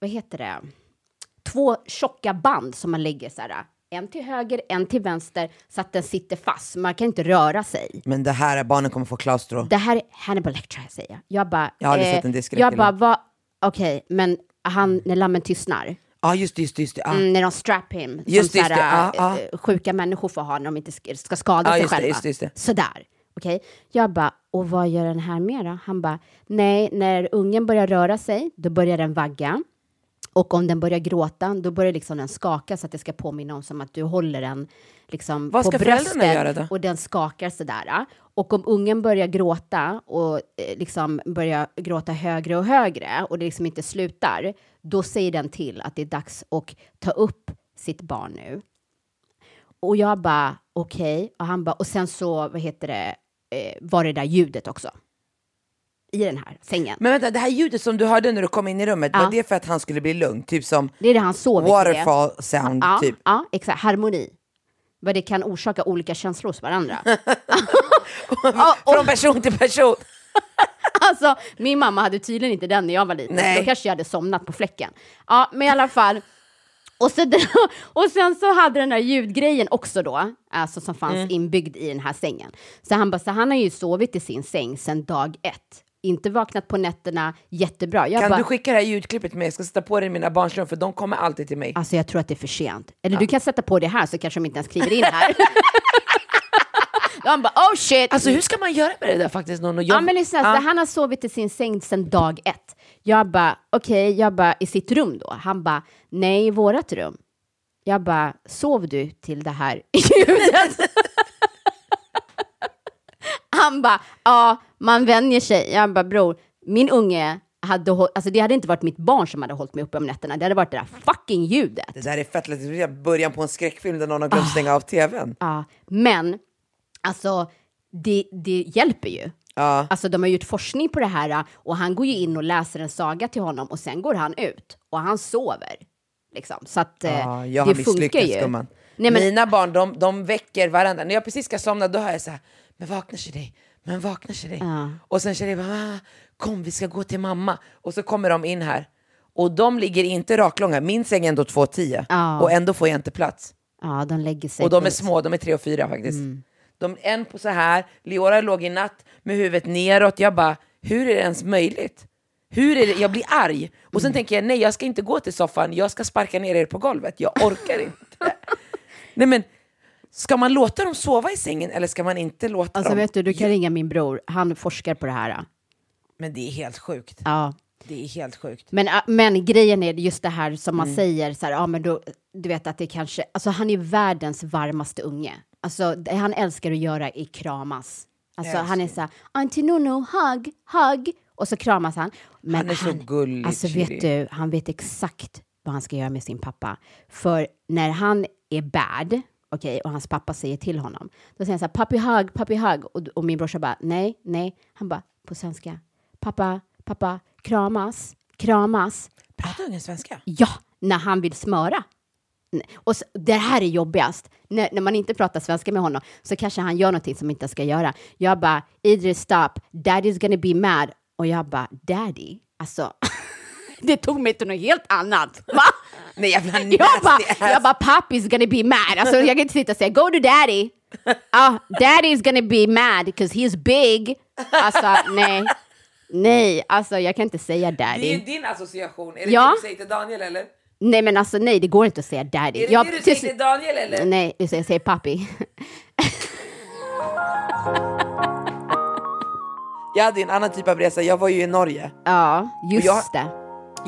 vad heter det, två tjocka band som man lägger så här, en till höger, en till vänster, så att den sitter fast. Man kan inte röra sig. Men det här, barnen kommer få klaustro. Det här är Hannibal Lecter, säger jag. Jag bara, Jag har aldrig sett en diskräck Jag bara, vad, okej, men han, när lammen tystnar, Ja, just det, just det. Just det. Ja. Mm, när de strap him, Just som just det. såhär, Ja, eh, sjuka människor får ha när de inte sk- ska skada Ja, sig det, själva. just det, just det. Sådär. Okej? Jag bara, och vad gör den här med då? Han bara, nej, när ungen börjar röra sig, då börjar den vagga. Och om den börjar gråta, då börjar liksom den skaka så att det ska påminna om som att du håller den liksom Vad på ska bröstet göra då? och den skakar sådär. Och om ungen börjar gråta och eh, liksom börjar gråta högre och högre och det liksom inte slutar, då säger den till att det är dags att ta upp sitt barn nu. Och jag bara, okej. Och han bara, och sen så, vad heter det, eh, var det där ljudet också. I den här sängen. Men vänta, det här ljudet som du hörde när du kom in i rummet, Ja. var det för att han skulle bli lugn? Typ som Det är det han sover till det. waterfall sound, Ja, typ? ja, exakt. Harmoni. Vad det kan orsaka olika känslor hos varandra. Från person till person. Alltså, min mamma hade tydligen inte den när jag var liten. Nej. Då kanske jag hade somnat på fläcken. Ja, men i alla fall. Och, så, och sen så hade den här ljudgrejen också då, alltså som fanns Mm. inbyggd i den här sängen. Så han bara, så han har ju sovit i sin säng sedan dag ett. Inte vaknat på nätterna, jättebra. Jag Kan bara, du skicka det här ljudklippet med? Jag ska sätta på det i mina barns rum, för de kommer alltid till mig. Alltså jag tror att det är för sent. Eller du kan sätta på det här så kanske de inte ens kliver in här. De bara, oh shit! Alltså hur ska man göra med det där faktiskt? Någon? Jag, Ja men lyssna, Ja. så han har sovit i sin säng sedan dag ett. Jag bara, okej, jag bara, i sitt rum då? Han bara, nej, i vårat rum. Jag bara, sov du till det här ljudet? Han bara, ja, man vänjer sig. Jag bara, bror, min unge hade alltså det hade inte varit mitt barn som hade hållit mig uppe om nätterna, det hade varit det där fucking ljudet. Det där är fett lätt. Det är början på en skräckfilm där någon har glömt stänga av tvn. Ja, men alltså det, det hjälper ju. Ja. Alltså de har gjort forskning på det här och han går ju in och läser en saga till honom och sen går han ut och han sover. Liksom. Så att Ja, jag det funkar ju. Nej, men, Mina barn de, de väcker varandra. När jag precis ska somna då hör jag så här, men vakna tjej, men vakna tjej. Ja. Och sen tjej bara, kom vi ska gå till mamma. Och så kommer de in här. Och de ligger inte raklånga, min säng är ändå 2,10 Ja. och ändå får jag inte plats. ja, de lägger sig Och de är små, de är tre och fyra faktiskt. Mm. De, en på så här, Leora låg i natt med huvudet neråt. Jag bara, hur är det ens möjligt? Hur är det? Jag blir arg. Och Mm. sen tänker jag, nej jag ska inte gå till soffan, jag ska sparka ner er på golvet. Jag orkar inte. nej men, ska man låta dem sova i sängen eller ska man inte låta Alltså dem? vet du, du kan ringa min bror, han forskar på det här. Men det är helt sjukt. Ja. Det är helt sjukt. Men, men grejen är just det här som Mm. man säger, så här, ja, men då, du vet att det kanske, alltså han är världens varmaste unge. Alltså det han älskar att göra är kramas. Alltså han är så här, Auntie Nuno, hug, hug, och så kramas han. Men Han är så gullig, Alltså vet du, han vet exakt vad han ska göra med sin pappa. För när han är bad, okej, och hans pappa säger till honom, då säger han så här, papi hug, papi hug, och, och min brorsa bara, nej, nej, han bara, på svenska, pappa, pappa, kramas, kramas. Pratar ungen svenska? Ja, när han vill smöra. Och s- det här är jobbigast. När, när man inte pratar svenska med honom så kanske han gör någonting som inte ska göra. Jag bara, Idris stop, daddy's gonna be mad. Och jag bara, daddy? Alltså, det tog mig till något helt annat. Va? Nej jävla Jag bara, jag bara, pappy's gonna be mad. Alltså jag kan inte sitta och säga, go to daddy. Ah, daddy's gonna be mad because he's big. Alltså nej. Nej, alltså jag kan inte säga Det är daddy. din association. Är det Ja. det du säger till Daniel eller? Nej men alltså nej, det går inte att säga daddy. Är det Jag- det du säger till Daniel eller? Nej, jag säger pappi. Jag hade en annan typ av resa, jag var ju i Norge. Ja, just jag- det.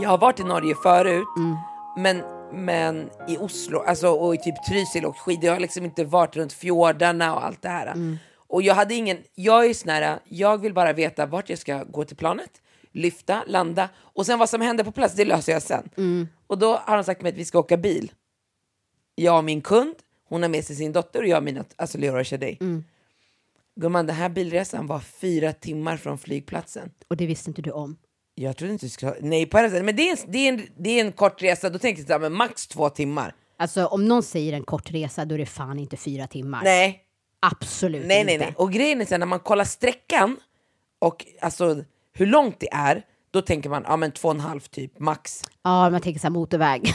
Jag har varit i Norge förut, Mm. Men, men i Oslo alltså, och i typ Trysil och skidor. Jag har liksom inte varit runt fjordarna och allt det här. Mm. Och jag hade ingen, jag är sån här, jag vill bara veta vart jag ska gå till planet, lyfta, landa och sen vad som händer på plats, det löser jag sen. Mm. Och då har de sagt mig att vi ska åka bil. Jag och min kund, hon har med sig sin dotter och jag och mina, alltså Leora Shadej. Mm. Gumman, den här bilresan var fyra timmar från flygplatsen. Och det visste inte du om. Jag trodde inte du skulle Nej, på. Men det är, en, det, är en, det är en kort resa, då tänkte jag men max två timmar. Alltså om någon säger en kort resa, då är det fan inte fyra timmar. Nej, Absolut nej, inte. nej, nej. Och grejen är här, när man kollar sträckan och alltså hur långt det är, då tänker man, ja men två och en halv typ, max. Ja, man tänker så här motorväg.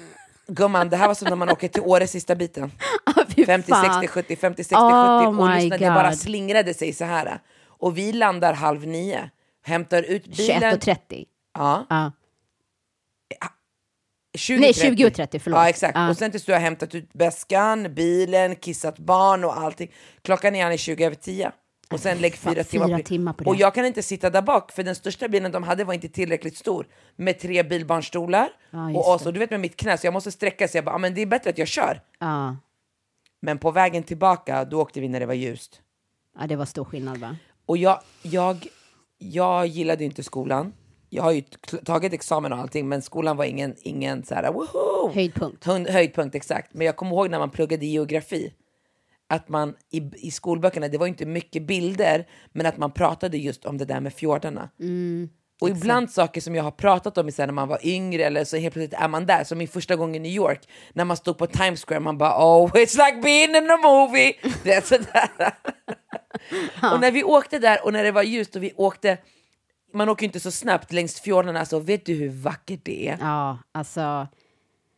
Gumman, det här var som när man åker till Åre sista biten. Fy 50, fan. 60, 70, 50, 60, Oh 70 och lyssna, det bara slingrade sig så här. Och vi landar halv nio, hämtar ut bilen. 21.30. Ja, Ja. 20, Nej, 20.30, förlåt. Ja, exakt. Ja. Och sen tills du har hämtat ut väskan, bilen, kissat barn och allting. Klockan är Annie 20 över 10. Och sen lägg fyra, timmar, timmar på det. Och jag kan inte sitta där bak för den största bilen de hade var inte tillräckligt stor. Med tre bilbarnstolar Ja, och oss. Och du vet med mitt knä så jag måste sträcka sig. Jag bara, ah, men det är bättre att jag kör. Ja. Men på vägen tillbaka, då åkte vi när det var ljust. ja, det var stor skillnad va? Och jag, jag, jag gillade ju inte skolan. Jag har ju tagit examen och allting, men skolan var ingen, ingen så här, woho! Höjdpunkt. Hund- Höjdpunkt, exakt. Men jag kommer ihåg när man pluggade geografi, att man i, i skolböckerna, det var inte mycket bilder, men att man pratade just om det där med fjordarna. Och ibland saker som jag har pratat om här när man var yngre, eller så helt plötsligt är man där, som min första gång i New York, när man stod på Times Square, man bara oh it's like being in a movie. Det är sådär. Och när vi åkte där och när det var ljust och vi åkte, man åker ju inte så snabbt längs fjordarna, alltså vet du hur vackert det är? Ja, alltså.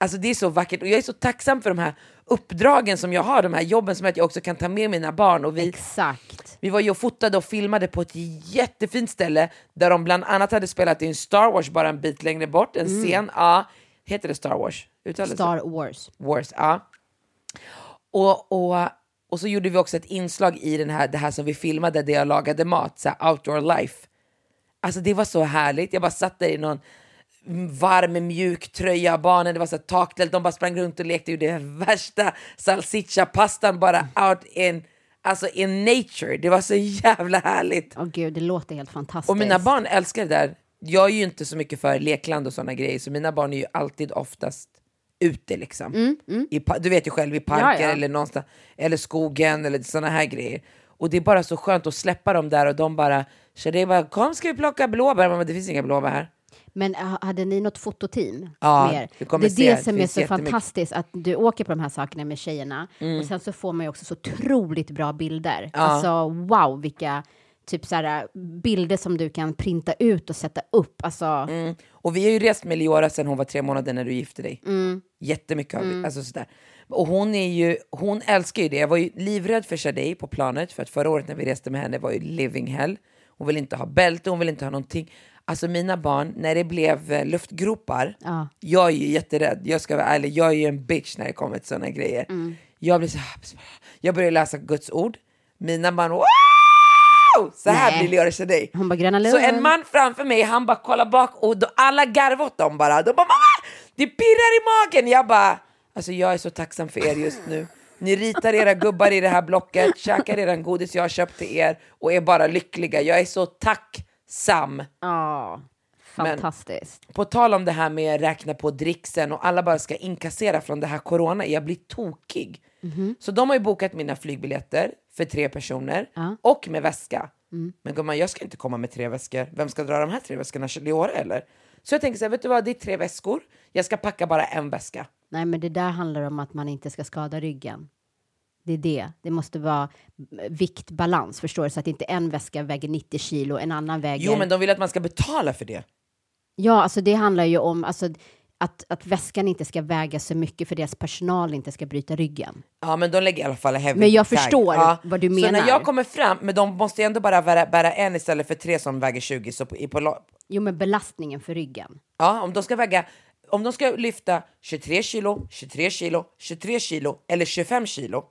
Alltså det är så vackert och jag är så tacksam för de här uppdragen som jag har, de här jobben som att jag också kan ta med mina barn. Och vi, Exakt. vi var ju och fotade och filmade på ett jättefint ställe där de bland annat hade spelat in Star Wars bara en bit längre bort, en scen. Ja, heter det Star Wars? Uttalas? Star Wars. Wars, ja. Och, och, och så gjorde vi också ett inslag i den här, det här som vi filmade där jag lagade mat, så här outdoor life. Alltså det var så härligt, jag bara satt där i någon varm mjuk tröja, barnen, det var så taktält, de bara sprang runt och lekte det värsta salsiccia-pastan bara out in, alltså in nature. Det var så jävla härligt. Åh gud, det låter helt fantastiskt. Och mina barn älskar det där. Jag är ju inte så mycket för lekland och sådana grejer, så mina barn är ju alltid oftast ute liksom. I, pa- du vet ju själv, i parker Mm, Ja, ja. eller någonstans, eller skogen eller sådana här grejer. Och det är bara så skönt att släppa dem där och de bara, Shadej bara, kom ska vi plocka blåbär? Men det finns inga blåbär här. Men ha- hade ni något fototeam? Ja, er? kommer det är se, det det som är så jättemycket. Mm. fantastiskt, att du åker på de här sakerna med tjejerna och sen så får man ju också så otroligt bra bilder. Alltså wow, vilka typ så här, bilder som du kan printa ut och sätta upp. Alltså, Mm. Och vi har ju rest med Leora sedan hon var tre månader när du gifte dig. Jättemycket har vi, alltså sådär. Och hon är ju, hon älskar ju det. Jag var ju livrädd för Shadej på planet, för att förra året när vi reste med henne var ju living hell. Hon vill inte ha bälte, hon vill inte ha någonting. Alltså mina barn, när det blev eh, luftgropar, Ja. jag är ju jätterädd. Jag ska vara ärlig, jag är ju en bitch när det kommer till sådana grejer. Jag blir så jag börjar läsa Guds ord. Mina barn, wow! Så här Nej. blir Leora Shadej. hon bara, Gröna Så en man framför mig, han bara kollar bak och då, alla garvar åt dem bara. De bara mamma, det pirrar i magen. Jag bara, alltså jag är så tacksam för er just nu. Ni ritar era gubbar i det här blocket, käkar eran godis jag har köpt till er och är bara lyckliga. Jag är så tacksam. Ja, fantastiskt. På tal om det här med räkna på dricksen och alla bara ska inkassera från det här corona, jag blir tokig. Så de har ju bokat mina flygbiljetter för tre personer och med väska. Men gumman, jag ska inte komma med tre väskor. Vem ska dra de här tre väskorna? Leora eller? Så jag tänker så här, vet du vad, det är tre väskor. Jag ska packa bara en väska. Nej, men det där handlar om att man inte ska skada ryggen. Det är det. Det måste vara viktbalans, förstår du? Så att inte en väska väger 90 kilo, en annan väger... Jo, men de vill att man ska betala för det. Ja, alltså det handlar ju om alltså, att, att väskan inte ska väga så mycket för deras personal inte ska bryta ryggen. Ja, men de lägger i alla fall heavy Men jag tag. förstår vad du Så menar. när jag kommer fram, men de måste ju ändå bara bära, bära en istället för tre som väger 20. Så på, i- på, Jo, men belastningen för ryggen. Ja, om de ska väga, om de ska lyfta 23 kilo, 23 kilo, 23 kilo eller 25 kilo.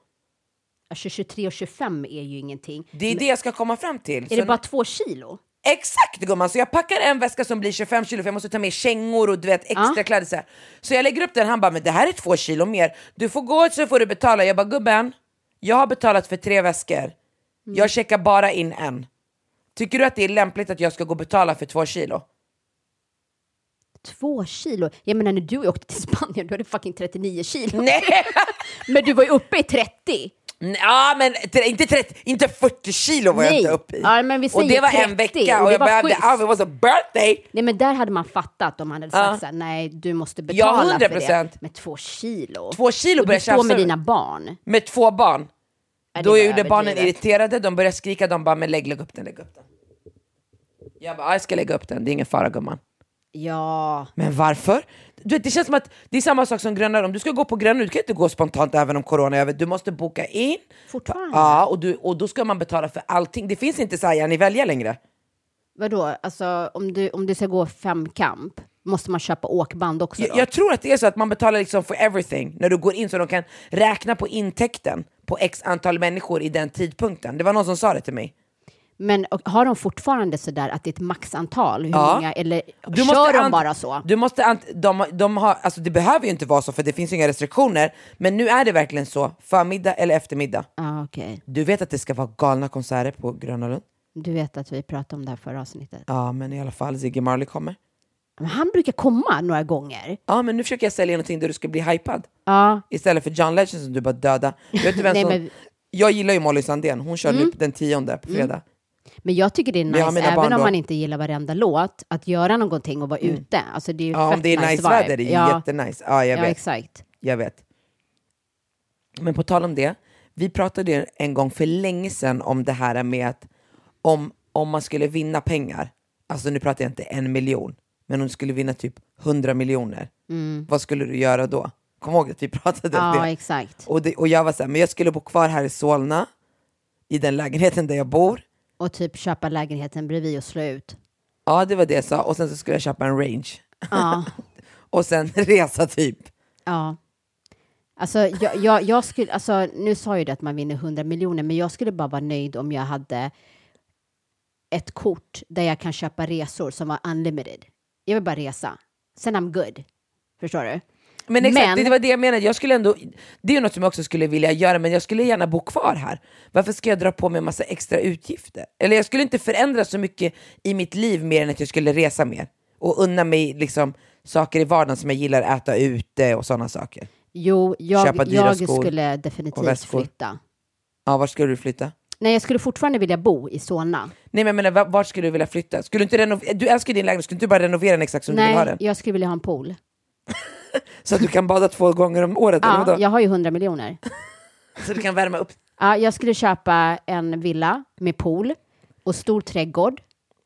Alltså 23 och 25 är ju ingenting. Det är det jag ska komma fram till. Är Så det bara två kilo? Exakt gumman, så jag packar en väska som blir 25 kilo för jag måste ta med kängor och du vet extra Ja. kläder så här. Så jag lägger upp den, han bara men det här är två kilo mer. Du får gå så får du betala. Jag bara gubben, jag har betalat för tre väskor. Mm. Jag checkar bara in en. Tycker du att det är lämpligt att jag ska gå och betala för två kilo? Två kilo? Jag menar när du åkte till Spanien, du hade fucking 39 kilo. Nej! Men du var ju uppe i 30. Ja men inte, 30, inte 40 kilo var jag Nej. inte uppe i. Ja, men vi och säger det var 30, en vecka och och det jag var behövde, schysst. oh, it was a birthday! Nej, men där hade man fattat om han hade sagt Ja. så här, nej, du måste Ja, betala för 100%. det. Med två kilo. Två kilo och du står med dina barn. Med två barn. Ja, det Då var gjorde barnen irriterade, de började skrika, de bara men lägg, lägg upp den, lägg upp den. Jag bara, "Ja, jag ska lägga upp den, det är ingen fara gumman. Ja, Men varför? Du vet, det känns som att det är samma sak som Gröna Lund. Du ska gå på Gröna Lund, du kan inte gå spontant även om corona är över. Du måste boka in. Fortfarande? Ja, och, du, och då ska man betala för allting. Det finns inte så här, ni välja längre. vadå? Alltså om du, om du ska gå femkamp, måste man köpa åkband också då? Jag, jag tror att det är så att man betalar liksom for everything när du går in så de kan räkna på intäkten på x antal människor i den tidpunkten. Det var någon som sa det till mig. Men har de fortfarande så där att det är ett maxantal? Hur Ja. många, eller Du kör de bara så? Du måste ant- de, de har, alltså det behöver ju inte vara så för det finns ju inga restriktioner. Men nu är det verkligen så, förmiddag eller eftermiddag. Ja, okej. Du vet att det ska vara galna konserter på Gröna Lund? Du vet att vi pratade om det här förra avsnittet. Ja, men i alla fall, Ziggy Marley kommer. Men han brukar komma några gånger. Ja, men nu försöker jag sälja någonting där du ska bli hypad. Ja, Istället för John Legend som du bara döda. Vet du vem Nej, som... men- Mm. Jag gillar ju Molly Sandén, hon kör nu den tionde på fredag. Men jag tycker det är nice, även om man inte gillar varenda låt, att göra någonting och vara ute. Alltså det är ju Ja, om det är nice, vibe. väder, det är ja, jättenice. Ja, jag ja, vet. exakt. Jag vet. Men på tal om det, vi pratade en gång för länge sedan om det här med att om, om man skulle vinna pengar, alltså nu pratar jag inte en miljon, men om du skulle vinna typ 100 miljoner, vad skulle du göra då? Kom ihåg att vi pratade om Mm. Ja, det. exakt. Och, det. och jag var så här, men jag skulle bo kvar här i Solna, i den lägenheten där jag bor. Och typ köpa lägenheten bredvid och slå ut. Ja, det var det jag sa. Och sen så skulle jag köpa en range. Ja, Och sen resa typ. ja. Alltså, jag, jag, jag skulle, alltså, nu sa ju det att man vinner 100 miljoner, men jag skulle bara vara nöjd om jag hade ett kort där jag kan köpa resor som var unlimited. Jag vill bara resa. Sen I'm good. Förstår du? Men exakt, Men- det var det jag menade. Jag skulle ändå, det är ju något som jag också skulle vilja göra, men jag skulle gärna bo kvar här. Varför ska jag dra på mig en massa extra utgifter? Eller jag skulle inte förändra så mycket i mitt liv mer än att jag skulle resa mer. Och unna mig liksom saker i vardagen som jag gillar, äta ute och sådana saker. Jo, jag, jag skulle definitivt flytta. Ja, var skulle du flytta? Nej, jag skulle fortfarande vilja bo i Solna. Nej men menar, va- vart skulle du vilja flytta? Skulle du inte renovera, du älskar din lägenhet, skulle du inte bara renovera den exakt som du vill ha Nej, den? jag skulle vilja ha en pool. Så att du kan bada två gånger om året eller Ja, vadå? jag har ju 100 miljoner. Så du kan värma upp. Ja, jag skulle köpa en villa med pool och stor trädgård.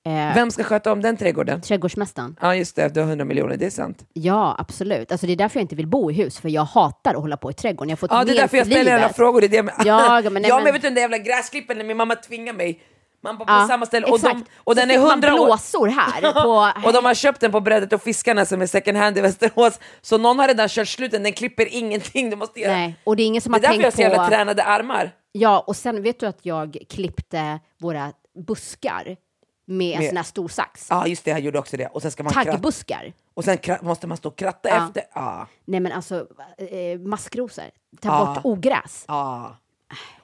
Eh, Vem ska sköta om den trädgården? Trädgårdsmästaren. Ja just det, du har 100 miljoner, det är sant. Ja, absolut. Alltså, det är därför jag inte vill bo i hus, för jag hatar att hålla på i trädgården. Jag har fått Ja det är därför jag ställer alla frågor. Det är det med... Ja, men nej, ja men- men vet du den där jävla gräsklippen när min mamma tvingar mig. Man bara på Ja, samma ställe och, de, och den är 100 år. blåsor här. På... Och de har köpt den på Brädet och Fiskarna som är second hand i Västerås. Så någon har redan kört slut den, den klipper ingenting. Du måste göra. Nej, och det är ingen som Det är har därför jag har tänkt så jävla tränade armar. Ja, och sen vet du att jag klippte våra buskar med en Med- sån här stor sax. Ja just det, jag gjorde också det. Och sen ska man. Taggbuskar. Och sen måste man stå och kratta Ja. efter. Ja. Nej, men alltså eh, maskrosor. Ta Ja. bort ogräs. Ja.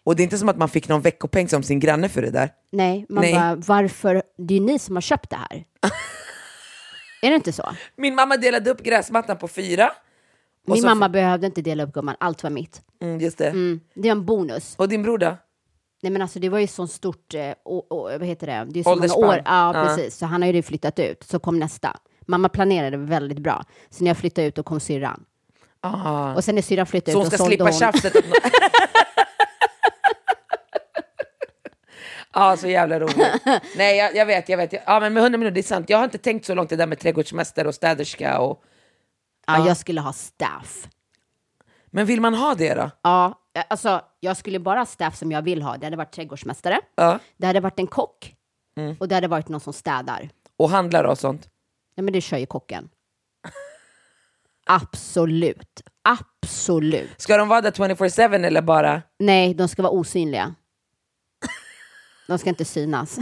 Och det är inte som att man fick någon veckopeng som sin granne för det där. Nej, man Nej. bara, varför? Det är ju ni som har köpt det här. är det inte så? Min mamma delade upp gräsmattan på fyra. Min så- mamma behövde inte dela upp gumman, allt var mitt. Mm, just det. Mm, det är en bonus. Och din bror då? Nej men alltså det var ju så stort, eh, och, och, vad heter det, det är så många år. Ja, Ja. precis. Så han har ju flyttat ut, så kom nästa. Mamma planerade väldigt bra. Så när jag flyttade ut då kom syrran. Ah. Och sen när syrran flyttade Så hon ut ska sålde slippa hon. tjafset. att nå- Ja, så jävla roligt. Nej, jag, jag vet, jag vet. Ja, men med 100 miljoner, det är sant. Jag har inte tänkt så långt det där med trädgårdsmästare och städerska och... Ja, jag skulle ha staff. Men vill man ha det då? Ja, alltså jag skulle bara ha staff som jag vill ha. Det hade varit trädgårdsmästare, Ja. det hade varit en kock Mm. och det hade varit någon som städar. Och handlar och sånt? Nej men det kör ju kocken. Absolut. Absolut. Ska de vara där 24-7 eller bara... Nej, de ska vara osynliga. De ska inte synas.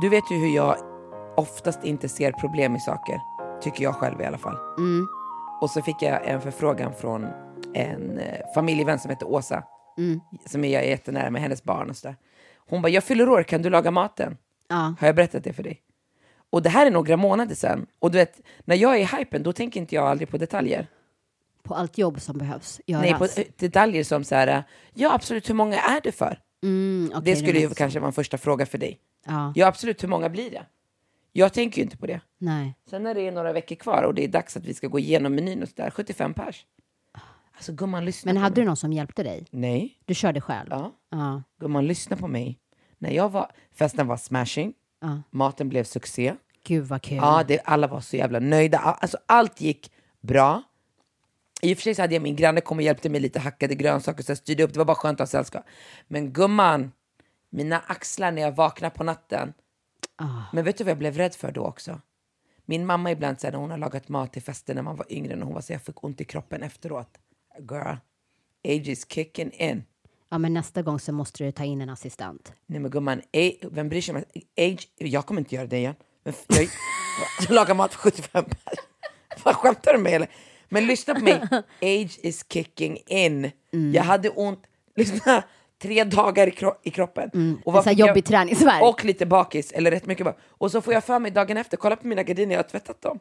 Du vet ju hur jag oftast inte ser problem i saker. Tycker jag själv i alla fall. Mm. Och så fick jag en förfrågan från en eh, familjevän som heter Åsa. Mm. Som jag är jättenära med, hennes barn och sådär. Hon bara, jag fyller år, kan du laga maten? Ja. Har jag berättat det för dig? Och det här är några månader sedan. Och du vet, när jag är i hypen, då tänker inte jag aldrig på detaljer. På allt jobb som behövs göras. Nej, på eh, detaljer som så här, ja absolut, hur många är det för? Mm, okej, det skulle du ju kanske vara en första fråga för dig. Ja. Ja absolut, hur många blir det? Jag tänker ju inte på det. Nej. Sen när det är några veckor kvar och det är dags att vi ska gå igenom menyn och sådär, 75 pers. Alltså gumman, lyssna Men på hade mig. du någon som hjälpte dig? Nej. Du körde själv? Ja. Ja. Gumman, lyssna på mig. När jag var, festen var smashing, Ja. maten blev succé. Gud vad kul. Ja, det, alla var så jävla nöjda. Alltså, allt gick bra. I och för sig så hade jag min granne kom och hjälpte mig lite, hackade grönsaker, så jag styrde upp. Det var bara skönt att ha sällskap. Men gumman, mina axlar när jag vaknade på natten. Ah. Men vet du vad jag blev rädd för då också? Min mamma ibland säger när hon har lagat mat till fester när man var yngre, när hon var så jag fick ont i kroppen efteråt. Girl, age is kicking in. Ja, men nästa gång så måste du ta in en assistent. Nej men gumman, vem bryr sig om age? Jag kommer inte göra det igen. Jag, jag lagar mat för 75 pers. Vad skämtar du med eller? Men lyssna på mig, age is kicking in. Mm. Jag hade ont, lyssna, tre dagar i, kro- i kroppen. Mm. Och fick jag- jobbig träningsvärk. Och lite bakis, eller rätt mycket bak. Och så får jag för mig dagen efter, kolla på mina gardiner, jag har tvättat dem.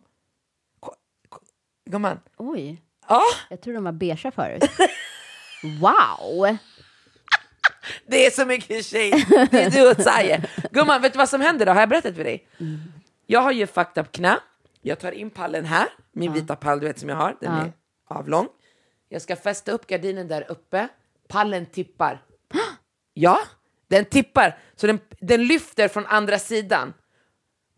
Gumman, Oj, ja, jag tror de var beiga förut. wow! det är så mycket tjej. Det är du och Saje. Gumman, vet du vad som händer då? Har jag berättat för dig? Jag har ju fucked up knä. Jag tar in pallen här, min vita pall du vet som jag har, den Ja. är avlång. Jag ska fästa upp gardinen där uppe. Pallen tippar. Ja, den tippar. Så den, den lyfter från andra sidan.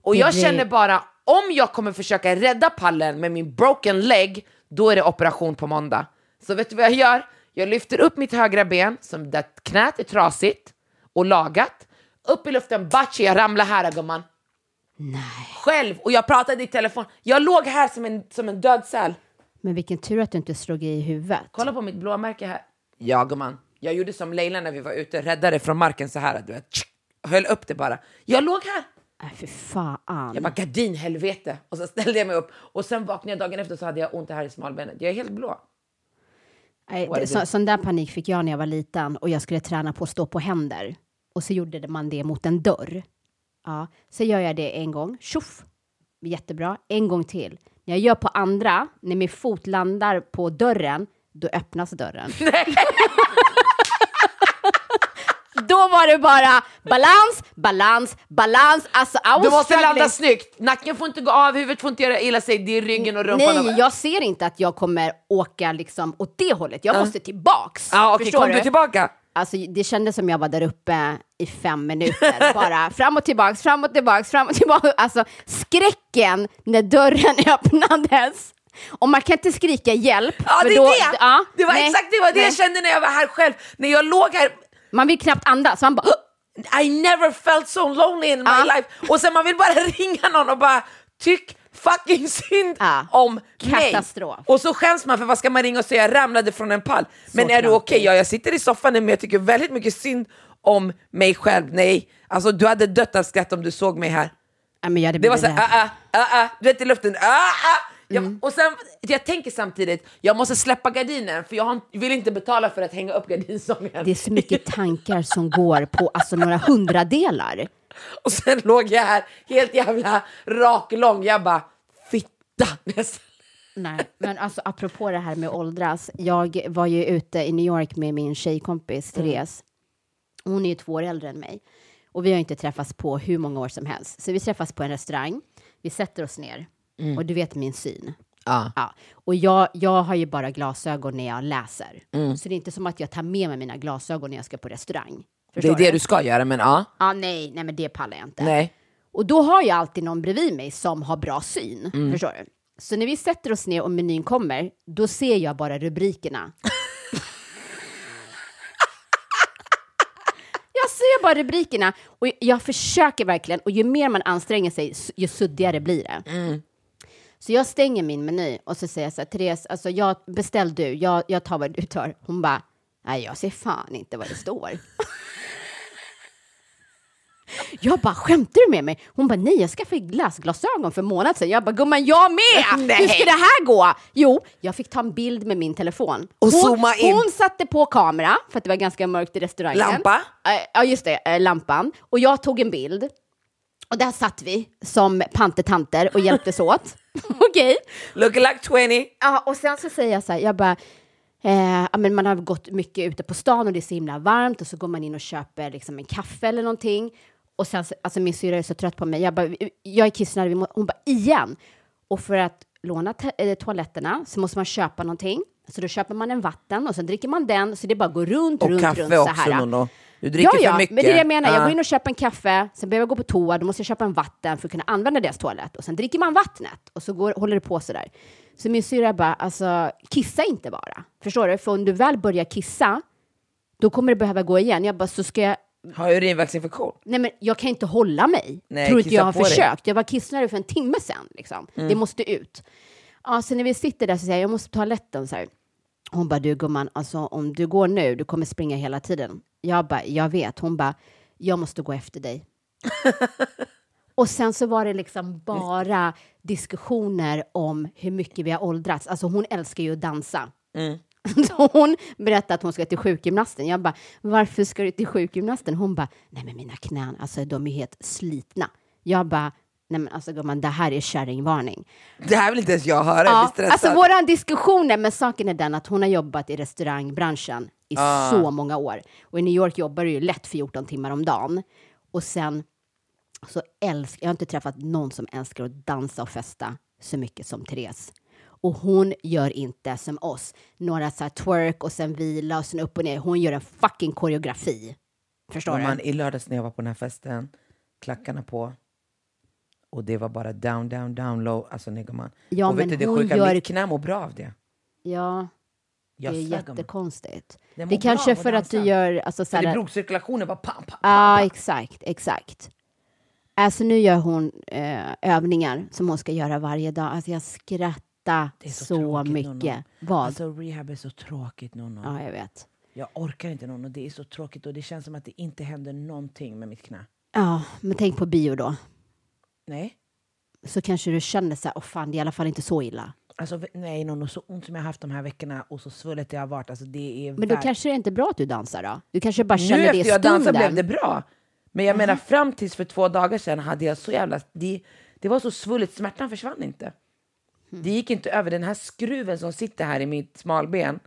Och jag känner bara, om jag kommer försöka rädda pallen med min broken leg, då är det operation på måndag. Så vet du vad jag gör? Jag lyfter upp mitt högra ben, som där knät är trasigt och lagat. Upp i luften, bachi, jag ramlar här gumman. Nej. Själv, och jag pratade i telefon. Jag låg här som en, som en död säl. Men vilken tur att du inte slog i huvudet. Kolla på mitt blåmärke här. Ja gumman, jag gjorde som Leila när vi var ute, räddade från marken så här, du vet. Höll upp det bara. Jag låg här. Nej, för fan. Jag bara gardin helvete. Och så ställde jag mig upp och sen vaknade jag dagen efter så hade jag ont här i smalbenet. Jag är helt blå. Nej, det så, sån där panik fick jag när jag var liten och jag skulle träna på att stå på händer. Och så gjorde man det mot en dörr. Ja, så gör jag det en gång, tjoff, jättebra, en gång till. När jag gör på andra, när min fot landar på dörren, då öppnas dörren. då var det bara balans, balans, balans. Alltså, I was Du måste struggling. landa snyggt. Nacken får inte gå av, huvudet får inte göra illa sig. Det är ryggen och rumpan. Nej, jag ser inte att jag kommer åka liksom åt det hållet. Jag måste tillbaks. Ja, okej, Förstår kom du tillbaka? Alltså, det kändes som jag var där uppe i fem minuter. Bara fram och tillbaks, fram och tillbaks, fram och tillbaks. Alltså skräcken när dörren öppnades. Och man kan inte skrika hjälp. Ja, det är då- det! ja, det var nej, exakt det, var det nej. jag kände när jag var här själv. När jag låg här, Man vill knappt andas. Man bara... I never felt so lonely in my Ja. life. Och sen man vill bara ringa någon och bara tyck fucking synd Ja. om mig. Katastrof. Och så skäms man för vad ska man ringa och säga, jag ramlade från en pall. Men är du okej? Ja, jag sitter i soffan nu men jag tycker väldigt mycket synd om mig själv. Nej, alltså du hade dött av skratt om du såg mig här. Ja, men jag hade Det var såhär, rädd. ah, ah, ah, ah, du vet i luften, ah, Jag, Mm. och sen, jag tänker samtidigt, jag måste släppa gardinen för jag har, vill inte betala för att hänga upp gardinsången. Det är så mycket tankar som går på alltså, några hundradelar. Och sen låg jag här helt jävla rak lång, jag bara fitta. Nej, men alltså apropå det här med åldras. Jag var ju ute i New York med min tjejkompis Therese. Hon är ju två år äldre än mig. Och vi har inte träffats på hur många år som helst. Så vi träffas på en restaurang. Vi sätter oss ner. Och du vet min syn. Ja. Ja. Och jag, jag har ju bara glasögon när jag läser. Så det är inte som att jag tar med mig mina glasögon när jag ska på restaurang. Det är Förstår det du ska göra, men ja. Ja, nej, nej, men det pallar jag inte. Nej. Och då har jag alltid någon bredvid mig som har bra syn. Mm. Förstår du? Så när vi sätter oss ner och menyn kommer, då ser jag bara rubrikerna. jag ser bara rubrikerna och jag försöker verkligen och ju mer man anstränger sig, ju suddigare blir det. Mm. Så jag stänger min meny och så säger jag så här, Therese, alltså jag, beställ du, jag, jag tar vad du tar. Hon bara, nej jag ser fan inte vad det står. Jag bara, skämtar du med mig? Hon bara, nej jag skaffade glasglasögon för en månad sedan. Jag bara, gumman jag med! Nej. Hur ska det här gå? Jo, jag fick ta en bild med min telefon. Och hon, zooma in. Hon satte på kamera, för att det var ganska mörkt i restaurangen. Lampa? Eh, Ja, just det, eh, lampan. Och jag tog en bild. Och där satt vi som pantetanter och hjälptes åt. Okej. Look like 20. Ja, och sen så säger jag så här, jag bara, eh, men man har gått mycket ute på stan och det är så himla varmt och så går man in och köper liksom en kaffe eller någonting. Och sen, så- alltså min syrra är så trött på mig, jag bara, jag är kissnödig, hon bara, igen? Och för att låna eh, toaletterna så måste man köpa någonting. Så då köper man en vatten och sen dricker man den, så det bara går runt, Och runt, kaffe runt så också, här. Nono. Du dricker ja, ja, för mycket. men det är det jag menar. Jag Ja. går in och köper en kaffe, sen behöver jag gå på toa, då måste jag köpa en vatten för att kunna använda deras toalett. Och sen dricker man vattnet och så går, håller det på sådär. Så min syrra bara, alltså kissa inte bara. Förstår du? För om du väl börjar kissa, då kommer det behöva gå igen. Jag bara, så ska jag... Har urinvägsinfektion? Nej men jag kan inte hålla mig. Nej, Tror inte jag har på dig. försökt. Jag var kissnödig för en timme sedan. Liksom. Mm. Det måste ut. Ja, så när vi sitter där så säger jag, jag måste på toaletten. Så här. Hon bara, du gumman, alltså om du går nu, du kommer springa hela tiden. Jag bara, jag vet. Hon bara, jag måste gå efter dig. Och sen så var det liksom bara diskussioner om hur mycket vi har åldrats. Alltså hon älskar ju att dansa. Så hon berättade att hon ska till sjukgymnasten. Jag bara, varför ska du till sjukgymnasten? Hon bara, nej men mina knän, alltså de är helt slitna. Jag bara, nej men alltså gumman, det här är kärringvarning. Det här vill inte ens jag höra, jag Ja, stressad. alltså våran diskussioner, men saken är den att hon har jobbat i restaurangbranschen i Ah. så många år. Och i New York jobbar du ju lätt 14 timmar om dagen. Och sen så älskar, jag har inte träffat någon som älskar att dansa och festa så mycket som Therese. Och hon gör inte som oss, några så här twerk och sen vila och sen upp och ner. Hon gör en fucking koreografi. Förstår du? I lördags när jag var på den här festen, klackarna på, och det var bara down, down, down low. Alltså nej gumman. Ja, och vet du, det sjuka, gör- mitt knä mår bra av det. Ja, det är jättekonstigt. Det Det är kanske för att du gör... Alltså, så För det blodcirkulationen bara pam, pam, pam, Ja, exakt, exakt. Alltså nu gör hon eh, övningar som hon ska göra varje dag. Alltså jag skrattar så, så, mycket. Nono. Vad? Alltså rehab är så tråkigt Nono. ja, jag vet. Jag orkar inte någon och det är så tråkigt och det känns som att det inte händer någonting med mitt knä. Ja, men tänk på bio då. Nej. Så kanske du känner så här, åh fan, det är i alla fall inte så illa. Alltså nej, någon så ont som jag har haft de här veckorna och så svullet det har varit. Alltså det är Men då värt- kanske det är inte bra att du dansar då? Du kanske bara Nu känner det i efter jag dansade stunden. blev det bra. Men jag menar fram tills för två dagar sedan hade jag så jävla... Det, det var så svullet, smärtan försvann inte. Hmm. Det gick inte över den här skruven som sitter här i mitt smalben.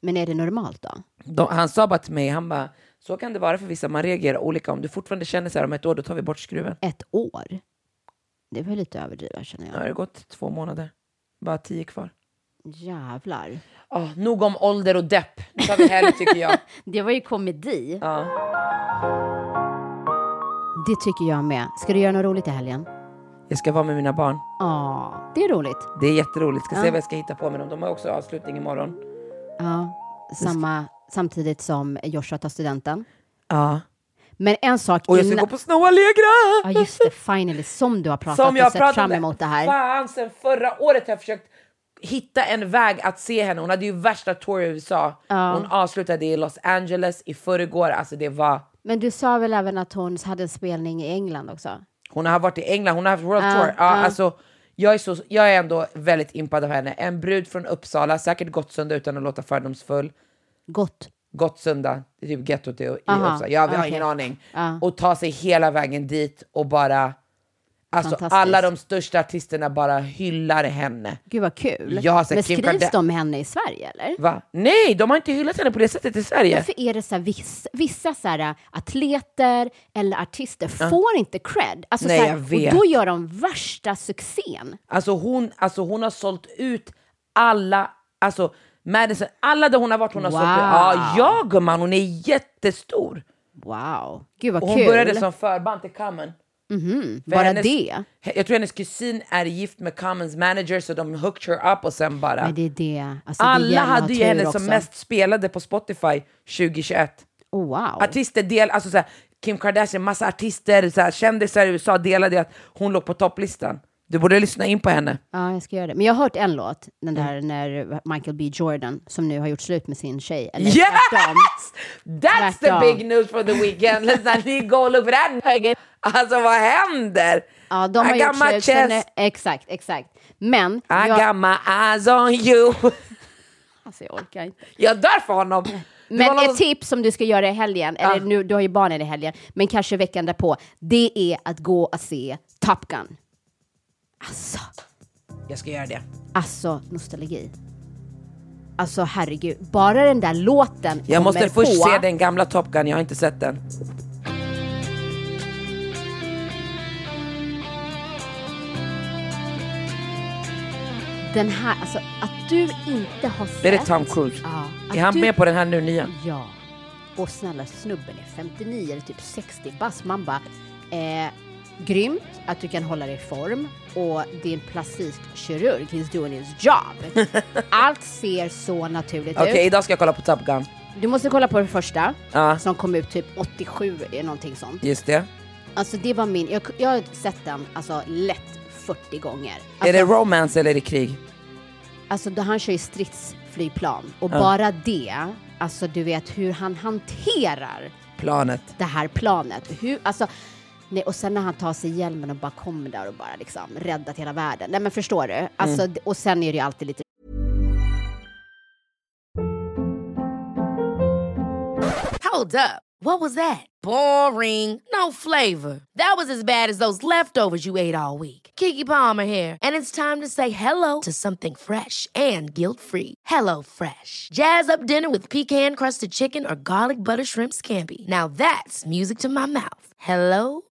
Men är det normalt då? De, han sa bara till mig, han bara, så kan det vara för vissa, man reagerar olika. Om du fortfarande känner så här om ett år, då tar vi bort skruven. Ett år? Det var lite överdrivet känner Nu jag. har det gått två månader. Bara tio kvar. Jävlar. Oh, nog om ålder och depp. Nu tar vi helg tycker jag. Det var ju komedi. Ja. Det tycker jag med. Ska du göra något roligt i helgen? Jag ska vara med mina barn. Ja, det är roligt. Det är jätteroligt. Ska se Ja. vad jag ska hitta på med dem. De har också avslutning imorgon. Ja, samma, samtidigt som Joshua tar studenten. Ja. Men en sak Och jag ska innan... gå på Snow Allegra! Ja, just det. Finally, som du har pratat Som jag och sett pratat fram emot det här. Fan, sen förra året har jag försökt hitta en väg att se henne. Hon hade ju värsta tour i USA. Ja. Hon avslutade i Los Angeles i förrgår. Alltså det var... Men du sa väl även att hon hade en spelning i England också? Hon har varit i England, hon har haft World Ja, Tour. Ja, ja. Alltså, jag, är så, jag är ändå väldigt impad av henne. En brud från Uppsala, säkert Gottsunda utan att låta fördomsfull. Gott. Gottsunda, det är typ gettot i, Uppsala. Jag har okej. ingen aning. Ja. Och ta sig hela vägen dit och bara... Alltså alla de största artisterna bara hyllar henne. Gud vad kul. Ja, så Men Kim skrivs Karda- de henne i Sverige eller? Va? Nej, de har inte hyllat henne på det sättet i Sverige. Varför är det så här, vissa, vissa så här, atleter eller artister får inte cred? Alltså, Nej, så här, jag vet. Och då gör de värsta succén. Alltså hon, alltså hon har sålt ut alla, alltså Madison, alla där hon har varit hon har. Wow. Ja, ja gumman, hon är jättestor. Wow, gud vad Och hon kul. började som förband till Common. Mhm, För Bara hennes- det? Jag tror hennes kusin är gift med Commons manager så de hooked her up och sen bara... Men det är det. Alltså, det alla hade ju henne också. som mest spelade på Spotify 2021. Oh, wow. Artister del, alltså såhär, Kim Kardashian, massa artister, såhär, kändisar i USA delade att hon låg på topplistan. Du borde lyssna in på henne. Ja, jag ska göra det. Men jag har hört en låt, den Mm. där när Michael B Jordan, som nu har gjort slut med sin tjej. Eller Yes! tvärtom. That's the Tvärtom. big news for the weekend. Let's not go look for that. Alltså vad händer? Ja, de har I gjort slut. Sen. Exakt, exakt. Men, I jag, got my eyes on you. alltså, jag orkar inte. Jag dör för honom. Men någon- ett tips som du ska göra i helgen, eller nu, du har ju barnen i helgen, men kanske veckan därpå, det är att gå och se Top Gun. Alltså, Jag ska göra det. alltså nostalgi. Alltså herregud, bara den där låten Jag måste först på. se den gamla Top Gun, jag har inte sett den. Den här, alltså att du inte har sett. Är det Tom Cruise? Ja. Är han du- med på den här nu nya? Ja. Och snälla snubben är 59 eller typ 60 bast. Man bara, eh, grymt att du kan hålla dig i form och din plastikkirurg, he's doing his job. Allt ser så naturligt Okej, ut. idag ska jag kolla på Top Gun. Du måste kolla på det första, Ja, som kom ut typ 87 eller någonting sånt. just det. Alltså det var min, jag, jag har sett den alltså lätt 40 gånger. Alltså, är det romance eller är det krig? Alltså då han kör ju stridsflygplan och Ja. bara det, alltså du vet hur han hanterar Planet. det här planet. Hur, alltså, nej, och sen när han tar sig hjälmen och bara kommer där och bara liksom räddat hela världen. Nej men förstår du? Alltså, Mm. Och sen är det ju alltid lite Hold up. What was that? Boring. No flavor. That was as bad as those leftovers you ate all week. Kiki Palmer here, and it's time to say hello to something fresh and guilt-free. Hello Fresh. Jazz up dinner with pecan-crusted chicken or garlic butter shrimp scampi. Now that's music to my mouth. Hello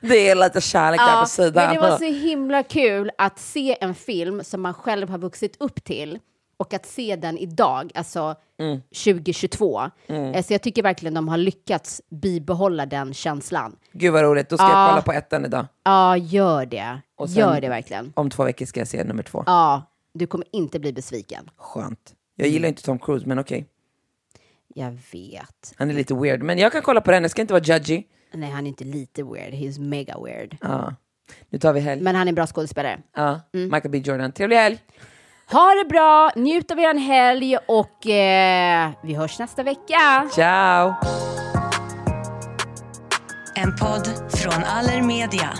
Det är lite kärlek där på sidan. men det var så himla kul att se en film som man själv har vuxit upp till och att se den idag, alltså Mm. 2022. Eh, Så jag tycker verkligen de har lyckats bibehålla den känslan. Gud vad roligt, då ska jag Ja. kolla på ettan idag. Ja, gör det. Och sen- Gör det verkligen. Om två veckor ska jag se nummer två. Ja, du kommer inte bli besviken. Skönt. Jag gillar inte Tom Cruise, men okej. Jag vet. Han är lite weird, men jag kan kolla på den, jag ska inte vara judgy. Nej, han är inte lite weird. He's mega weird. Ja. Nu tar vi helg. Men han är en bra skådespelare. Ja. Michael B Jordan. Trevlig helg! Ha det bra, njut av er helg och eh, vi hörs nästa vecka. Ciao! En podd från Allermedia.